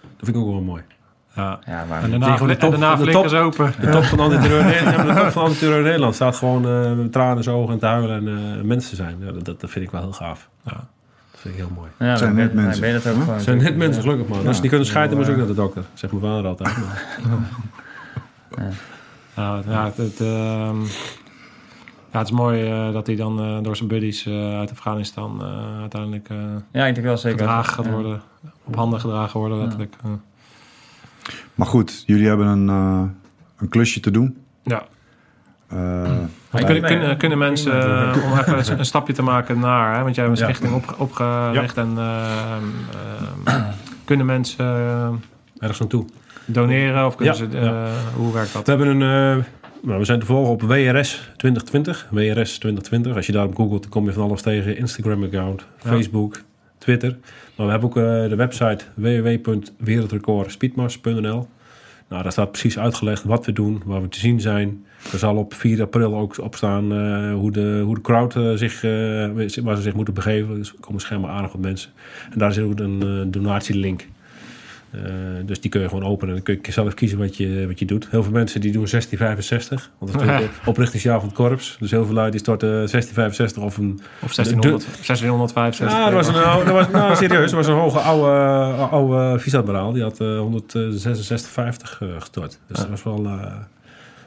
Dat vind ik ook wel mooi. ja. Ja, maar En daarna, je gewoon de en top- daarna de top- open. De top van antiterreur ja, (laughs) de top van antiterreur Nederland staat gewoon eh, met tranen in zijn ogen en te huilen en eh, mensen te zijn. Ja, dat, dat vind ik wel heel gaaf. Ja. Dat vind ik heel mooi. ja, zijn net ben- mensen. Ben je dat ook gewoon. Het zijn net mensen, gelukkig man. Als ze niet kunnen scheiden, moet je ook naar de dokter. Zegt mijn vader altijd. (laughs) Ja, ja, het, het, ehm, ja, het is mooi eh, dat hij dan eh, door zijn buddies eh, uit Afghanistan eh, uiteindelijk eh Ja, ik denk wel zeker. gedragen gaat Ja. worden. Op handen gedragen worden, letterlijk. Ja. Maar goed, jullie hebben een, eh, een klusje te doen. Ja. Eh, (clears throat) kunnen, kunnen, kunnen mensen, om even een, stapje te maken naar, hè, want jij hebt een Ja. stichting op, opgericht en ehm, ehm, (clears throat) kunnen mensen ergens naartoe. Doneren of kunnen Ja, ze, eh, hoe werkt dat? We hebben een... eh, nou, we zijn te volgen op WRS 2020. WRS 2020. Als je daarop googelt, dan kom je van alles tegen. Instagram-account. Facebook, Twitter. Maar we hebben ook eh, de website www.wereldrecordspeedmars.nl. Nou, daar staat precies uitgelegd wat we doen, waar we te zien zijn. Er zal op 4 april ook op staan hoe, de, hoe de crowd zich, waar ze zich moeten begeven. Dus er komen schijnbaar aardig wat mensen. En daar zit ook een donatielink. Eh, dus die kun je gewoon openen en dan kun je zelf kiezen wat je, wat je doet. Heel veel mensen die doen 1665, want dat is het (laughs) oprichtingsjaar van het korps. Dus heel veel lui die starten 1665 of een... Of 1600, 1665? Ja, dat was een, oude- dat was, nou, serieus, dat was een hoge oude, oude vice-admiraal. Die had eh 166,50 eh, gestort. Dus dat was wel, eh,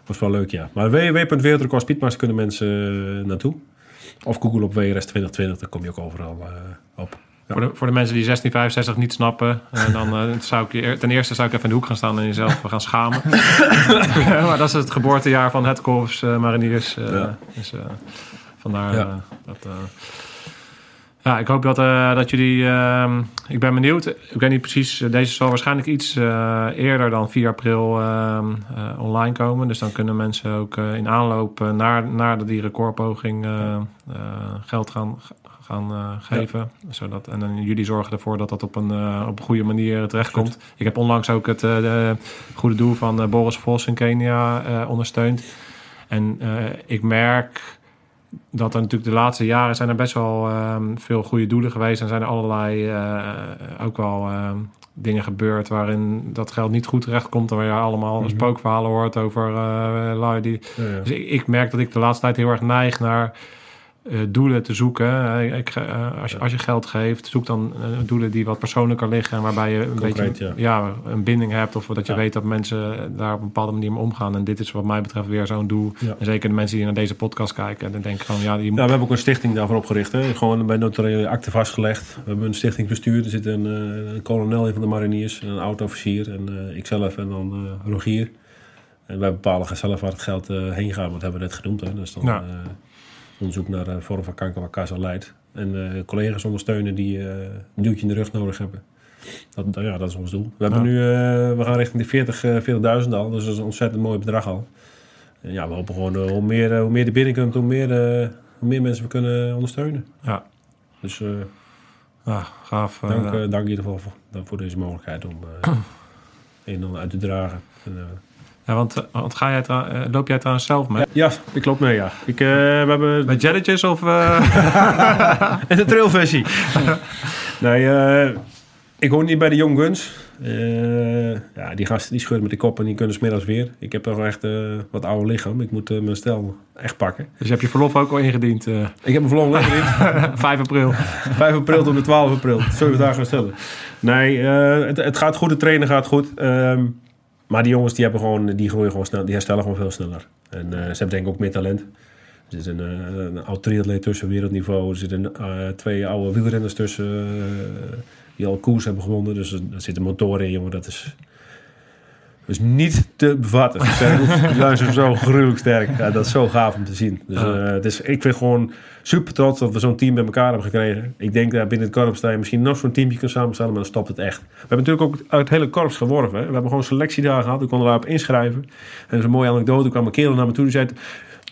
was wel leuk, ja. Maar www.wereldrecordspeedmars kunnen mensen eh, naartoe. Of Google op WRS 2020, dan kom je ook overal eh, op. Voor, de, voor de mensen die 1665 niet snappen, eh, dan eh, (laughs) zou ik ten eerste zou ik even in de hoek gaan staan en jezelf gaan schamen. (laughs) (laughs) maar dat is het geboortejaar van het korps eh, mariniers. Dus vandaar Ja. dat... ja, ik hoop dat, dat jullie... ehm, ik ben benieuwd. Ik weet niet precies. Deze zal waarschijnlijk iets eerder dan 4 april ehm, eh, online komen. Dus dan kunnen mensen ook in aanloop naar, naar die recordpoging geld gaan, gaan eh, geven. Zodat, en dan jullie zorgen ervoor dat dat op een, eh, op een goede manier terechtkomt. Ik heb onlangs ook het eh, de goede doel van Boris Vos in Kenia ondersteund. En ik merk dat er natuurlijk de laatste jaren zijn er best wel ehm, veel goede doelen geweest. En zijn er allerlei ook wel ehm, dingen gebeurd waarin dat geld niet goed terecht komt. En waar je allemaal Mhm. spookverhalen hoort over lui die... Ja, ja. Dus ik, ik merk dat ik de laatste tijd heel erg neig naar doelen te zoeken. Eh, ik, eh, als, je, als je geld geeft, zoek dan eh, doelen die wat persoonlijker liggen. En waarbij je een Concreet, beetje ja. een binding hebt. Of dat je Ja. weet dat mensen daar op een bepaalde manier mee omgaan. En dit is wat mij betreft weer zo'n doel. Ja. En zeker de mensen die naar deze podcast kijken. Dan denk ik gewoon, ja, die Ja, we hebben ook een stichting daarvoor opgericht. Hè. Gewoon bij notariële akte vastgelegd. We hebben een stichtingsbestuur. Er zit een, eh, een kolonel in van de mariniers. Een oud-officier. En eh, ikzelf en dan eh, Rogier. En wij bepalen zelf waar het geld eh, heen gaat. Want dat hebben we net genoemd. Hè. Is dan eh, onderzoek naar de vorm van kanker waar kanker leidt. En eh, collega's ondersteunen die eh, een duwtje in de rug nodig hebben. Dat, ja, dat is ons doel. We, hebben Ja. nu, eh, we gaan richting de 40, eh, 40.000 al. Dus dat is een ontzettend mooi bedrag al. En ja, we hopen gewoon eh, hoe, meer, eh, hoe meer er binnenkomt, hoe meer, eh, hoe meer mensen we kunnen ondersteunen. Ja. Dus eh, ja, gaaf. eh, dank, eh, dank in ieder geval voor, voor deze mogelijkheid om eh (clears throat) een en ander uit te dragen. En, eh, ja, want, eh, want ga jij trouw- eh, loop jij trouwens zelf mee? ja, ik loop mee, ja. Ik, eh, we hebben Met jelletjes of... eh, (laughs) En de trailversie. nee, eh, ik hoor niet bij de Young Guns. Eh, ja, die gasten die schudden met de kop en die kunnen smiddags weer. Ik heb toch echt eh, wat oude lichaam. Ik moet eh, mijn stel echt pakken. dus je hebt je verlof ook al ingediend. eh, Ik heb mijn verlof lekker in. 5 april. 5 april tot met 12 april. Zeven dagen stellen. Nee, eh, het, het gaat goed. Het trainen gaat goed. Ehm, maar die jongens die hebben gewoon, die groeien gewoon snel. Die herstellen gewoon veel sneller. En eh, ze hebben denk ik ook meer talent. Er zit een, eh, een oud triatleet tussen wereldniveau. Er zitten eh, twee oude wielrenners tussen. die al koers hebben gewonnen. Dus er, er zitten motoren in, jongen. Dat is... Dus niet te bevatten. (laughs) Ze zijn- zo gruwelijk sterk. Ja, dat is zo gaaf om te zien. Dus, het is, ik vind gewoon super trots dat we zo'n team bij elkaar hebben gekregen. Ik denk dat binnen het korps dat je misschien nog zo'n teamje kunt samenstellen, maar dan stopt het echt. We hebben natuurlijk ook uit het hele korps geworven. We hebben gewoon selectiedagen gehad. We konden daarop inschrijven. En een mooie anekdote. Kwam een kerel naar me toe die zei...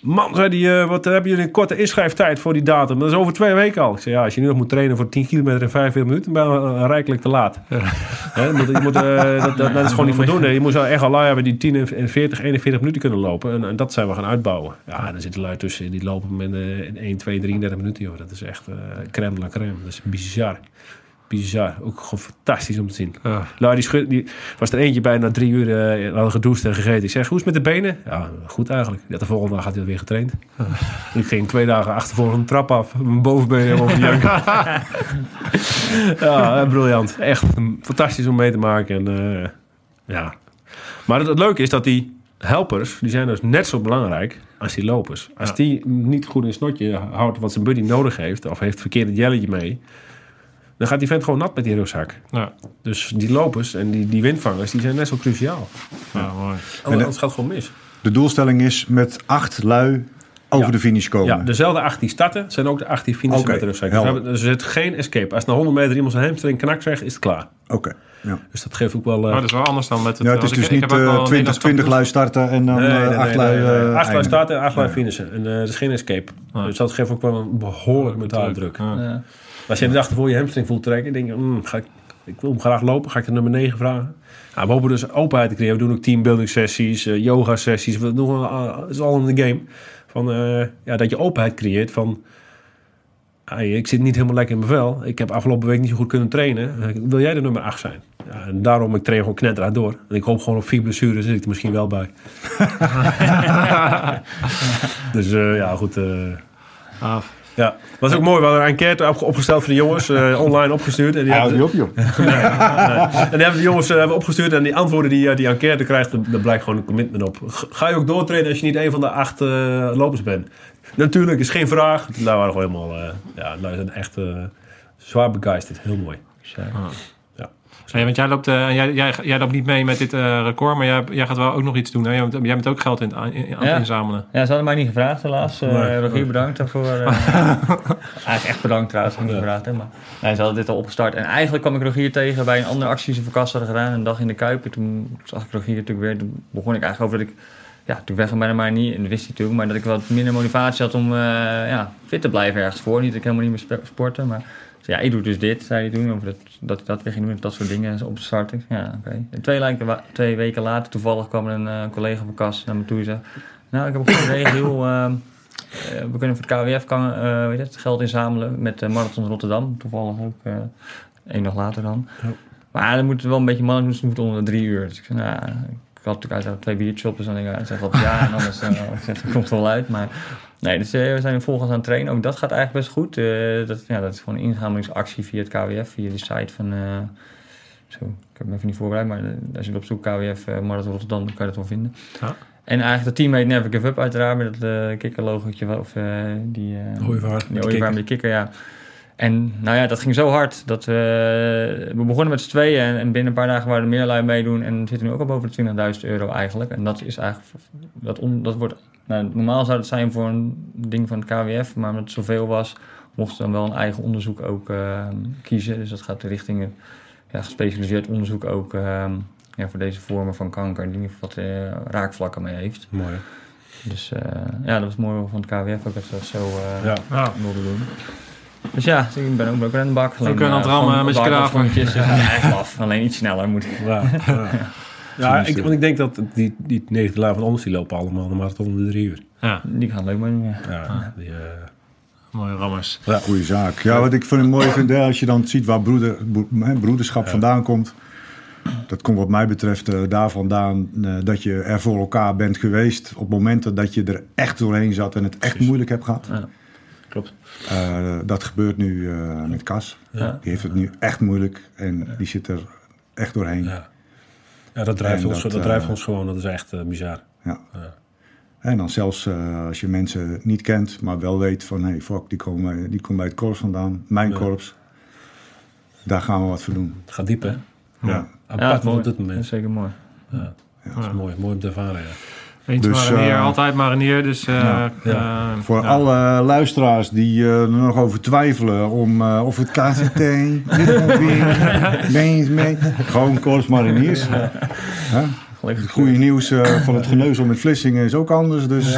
Man, zei die, eh, wat hebben jullie een korte inschrijftijd voor die datum? Dat is over twee weken al. Ik zei, ja, als je nu nog moet trainen voor 10 kilometer in 45 minuten, ben je eh, rijkelijk te laat. Moet, je moet, eh, (laughs) dat, dat, dat is gewoon niet voldoende. Je moet echt al lui hebben die 10 en 40, 41 minuten kunnen lopen. En, en dat zijn we gaan uitbouwen. Ja, er zitten lui tussen die lopen met in 1, 2, 33 minuten. Joh. Dat is echt crème la crème. Dat is bizar. Bizar. Ook gewoon fantastisch om te zien. Ja. Nou, die, schud, die was er eentje bij na drie uur uh, hadden gedoucht en gegeten. Ik zeg, hoe is het met de benen? Ja, goed eigenlijk. Ja, de volgende dag had hij weer getraind. Ik ging twee dagen achtervolgens een trap af. Mijn bovenbeen helemaal janken. (laughs) ja, eh, briljant. Echt fantastisch om mee te maken. En, eh, ja. Maar het, het leuke is dat die helpers, die zijn dus net zo belangrijk als die lopers. Als Ja. die niet goed in het snotje houdt wat zijn buddy nodig heeft, of heeft het verkeerde jelletje mee, dan gaat die vent gewoon nat met die rugzak. Ja, Dus die lopers en die, die windvangers, die zijn net zo cruciaal. ja, mooi. Anders gaat het gewoon mis. De doelstelling is met acht lui over Ja. de finish komen. Ja, dezelfde acht die starten, zijn ook de acht die finishen met de rugzak. Dus, hebben- er zit geen escape. Als na 100 meter iemand zijn hamstring knak zegt, is het klaar. Oké. Ja. Dus dat geeft ook wel... eh, Maar dat is wel anders dan met het... Ja, het is dus ik- niet heb ook wel eh, een 20, Nederlands 20 kampioen- lui starten en dan Nee, eh, nee, nee, acht nee, lui nee. eh, Acht lui starten en acht lui finishen. En eh, er is geen escape. Dus dat geeft ook wel een behoorlijk mentale druk. Ja. Als je de dag ervoor je hamstring voelt trekken, denk je, mm, ga ik, ik wil hem graag lopen, ga ik de nummer 9 vragen. Ja, we hopen dus openheid te creëren. We doen ook teambuilding sessies, eh, yoga sessies. We doen, wel, het is al in de game. Van, eh, ja, dat je openheid creëert van... ah, ik zit niet helemaal lekker in mijn vel. Ik heb afgelopen week niet zo goed kunnen trainen. Eh, Wil jij de nummer 8 zijn? Ja, en daarom, ik train gewoon knetterhard door. En ik hoop gewoon op vier blessures zit ik er misschien wel bij. (laughs) (laughs) dus eh, ja, goed... eh, Af. Ja, was ook mooi. We hadden een enquête op- opgesteld voor de jongens, eh, (laughs) online opgestuurd. En die, die op, joh. (laughs) en die hebben de jongens eh, hebben opgestuurd. En die antwoorden die eh, die enquête krijgt, daar blijkt gewoon een commitment op. Ga je ook doortrainen als je niet een van de acht eh, lopers bent? Natuurlijk, is geen vraag. Daar waren gewoon helemaal, eh, ja, daar zijn echt zwaar begeisterd. Heel mooi. Nee, want jij loopt, eh, jij, jij, jij loopt niet mee met dit eh, record, maar jij, jij gaat wel ook nog iets doen. Hè? Jij, bent, jij bent ook geld in, aan in- Ja. inzamelen. Ja, ze hadden mij niet gevraagd helaas. Nee. Rogier, bedankt daarvoor. (laughs) Eigenlijk echt bedankt trouwens, niet gevraagd heb. Maar nee, ze hadden dit al opgestart. En eigenlijk kwam ik Rogier tegen bij een andere actie die ze voor Kast hadden gedaan. Een dag in de Kuip. En toen zag ik Rogier natuurlijk weer. Toen begon ik eigenlijk over dat ik... Ja, toen weg van bijna maar niet. En dat wist hij natuurlijk. Maar dat ik wat minder motivatie had om eh, ja, fit te blijven ergens voor. Niet dat ik helemaal niet meer sporten. Maar dus ja, ik doe dus dit, zei hij toen. Over dat, dat ik dat weer ging doen. Dat soort dingen op te starten. Ja, oké. En twee, twee weken later toevallig kwam een eh, collega van Kast naar me toe en zei... Nou, ik heb een goede (coughs) ehm, eh, we kunnen voor het KWF kan, weet je het, geld inzamelen met de Marathon Rotterdam. Toevallig ook één dag later dan. Maar dan moeten wel een beetje mannen doen, ze moeten onder de drie uur. Dus ik zei, nou, had natuurlijk uiteraard twee biertjes op, dan denk ik, ja, zeg wat ja, en anders eh, (laughs) ik het komt er wel uit. Maar nee, dus eh, we zijn volgens aan het trainen. Ook dat gaat eigenlijk best goed. Eh, dat, ja, dat is gewoon een inzamelingsactie via het KWF, via die site van... zo, ik heb hem even niet voorbereid, maar als je op zoek KWF Marathon Rotterdam, dan kan je dat wel vinden. Ja. En eigenlijk het team heet Never Give Up uiteraard, met dat uh, kikkerlogotje of die... Ooievaar, die met de kikker, ja. En nou ja, dat ging zo hard dat we... We begonnen met z'n tweeën en, en binnen een paar dagen waren er meer lui meedoen. En we zitten nu ook al boven de 20.000 euro eigenlijk. En dat is eigenlijk... Dat, on, dat wordt, nou, normaal zou het zijn voor een ding van het KWF, maar omdat het zoveel was, mochten we dan wel een eigen onderzoek ook uh, kiezen. Dus dat gaat richting ja, gespecialiseerd onderzoek ook uh, ja, voor deze vormen van kanker, die in ieder geval wat uh, raakvlakken mee heeft. Mooi. Dus uh, ja, dat was mooi van het KWF ook dat ze dat zo uh, Ja. Ja. wilden doen. Dus ja, ik ben ook, ook aan de bak. Ook aan het rammen met je kraven. Dus af. Alleen iets sneller moet ik. Ja, ja. (laughs) ja ik, want ik denk dat die, die negende lui van ons, die lopen allemaal de marathon om de drie uur. Ja, Die gaan leuk mee. Ja. Ja, die, uh, mooie rammers. Ja. Goeie zaak. Ja, wat ik vind het mooi vind, als je dan ziet waar broeder, broederschap ja. vandaan komt. Dat komt wat mij betreft uh, daar vandaan uh, dat je er voor elkaar bent geweest op momenten dat je er echt doorheen zat en het echt Precies. moeilijk hebt gehad. Ja. Klopt. Uh, dat gebeurt nu met Cas. Ja. Die heeft het nu echt moeilijk en die zit er echt doorheen. Ja, ja dat, drijft ons, dat, dat drijft ons gewoon. Dat is echt bizar. Ja. En dan zelfs als je mensen niet kent, maar wel weet van... hé, hey, fuck, die komen die komt bij het korps vandaan. Mijn korps. Daar gaan we wat voor doen. Het gaat diep, hè? Ja. Apart ja, op dit moment. Dat is zeker mooi. Ja, ja dat is mooi. Mooi om te ervaren, ja. Eens dus, marinier, uh, altijd marinier. Dus, uh, ja, ja. Uh, Voor alle luisteraars die uh, er nog over twijfelen om of het KCT, ben je mee? Gewoon Korps Mariniers. Het goede nieuws van het geneuzel met Vlissingen is ook anders. Dus (laughs)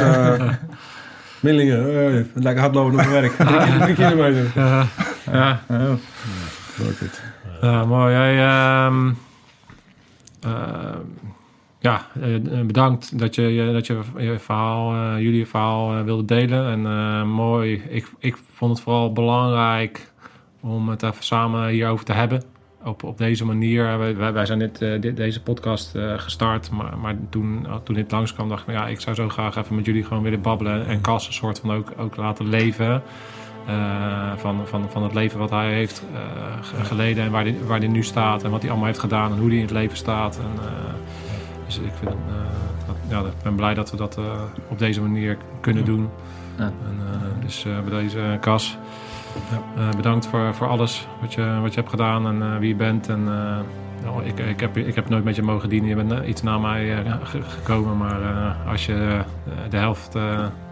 Millingen, eh, lekker hardlopen naar mijn werk. (laughs) Drie kilometer. Ja, ja, ja. Mooi. Jij, ehm, ehm, ja, eh, bedankt dat je dat je, je verhaal, eh, jullie verhaal eh, wilde delen. En eh, mooi. Ik, ik vond het vooral belangrijk om het even samen hierover te hebben. Op, op deze manier. Wij, wij- zijn dit, eh, deze podcast eh, gestart. Maar, maar toen, toen dit langskwam, dacht ik, ja, ik zou zo graag even met jullie gewoon willen babbelen. En Cas een soort van ook, ook laten leven. eh, van, van, van het leven wat hij heeft eh, ge- geleden en waar hij waar nu staat en wat hij allemaal heeft gedaan en hoe hij in het leven staat. En, eh, dus ik vind, eh, dat, ja, ik ben blij dat we dat eh, op deze manier kunnen doen. Ja. En, eh, dus eh, bij deze eh, Cas, eh, bedankt voor, voor alles wat je, wat je hebt gedaan en eh, wie je bent. En, eh, nou, ik, ik, heb, ik heb nooit met je mogen dienen. Je bent eh, iets na mij eh, ge- gekomen. Maar eh, als je eh, de helft eh,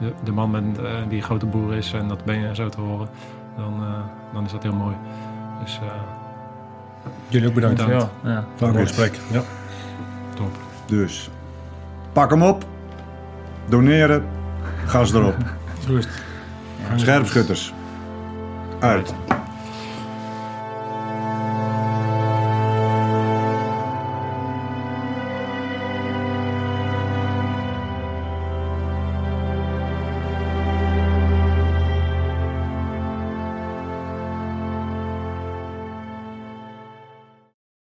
de, de man bent eh, die grote boer is, en dat ben je zo te horen, dan, eh, dan is dat heel mooi. Dus eh, Jullie ook bedankt. Bedankt. Ja, ja. Voor het gesprek. Ja. top. Dus pak hem op. Doneren. Gas erop. Rust. Scherpschutters. Uit.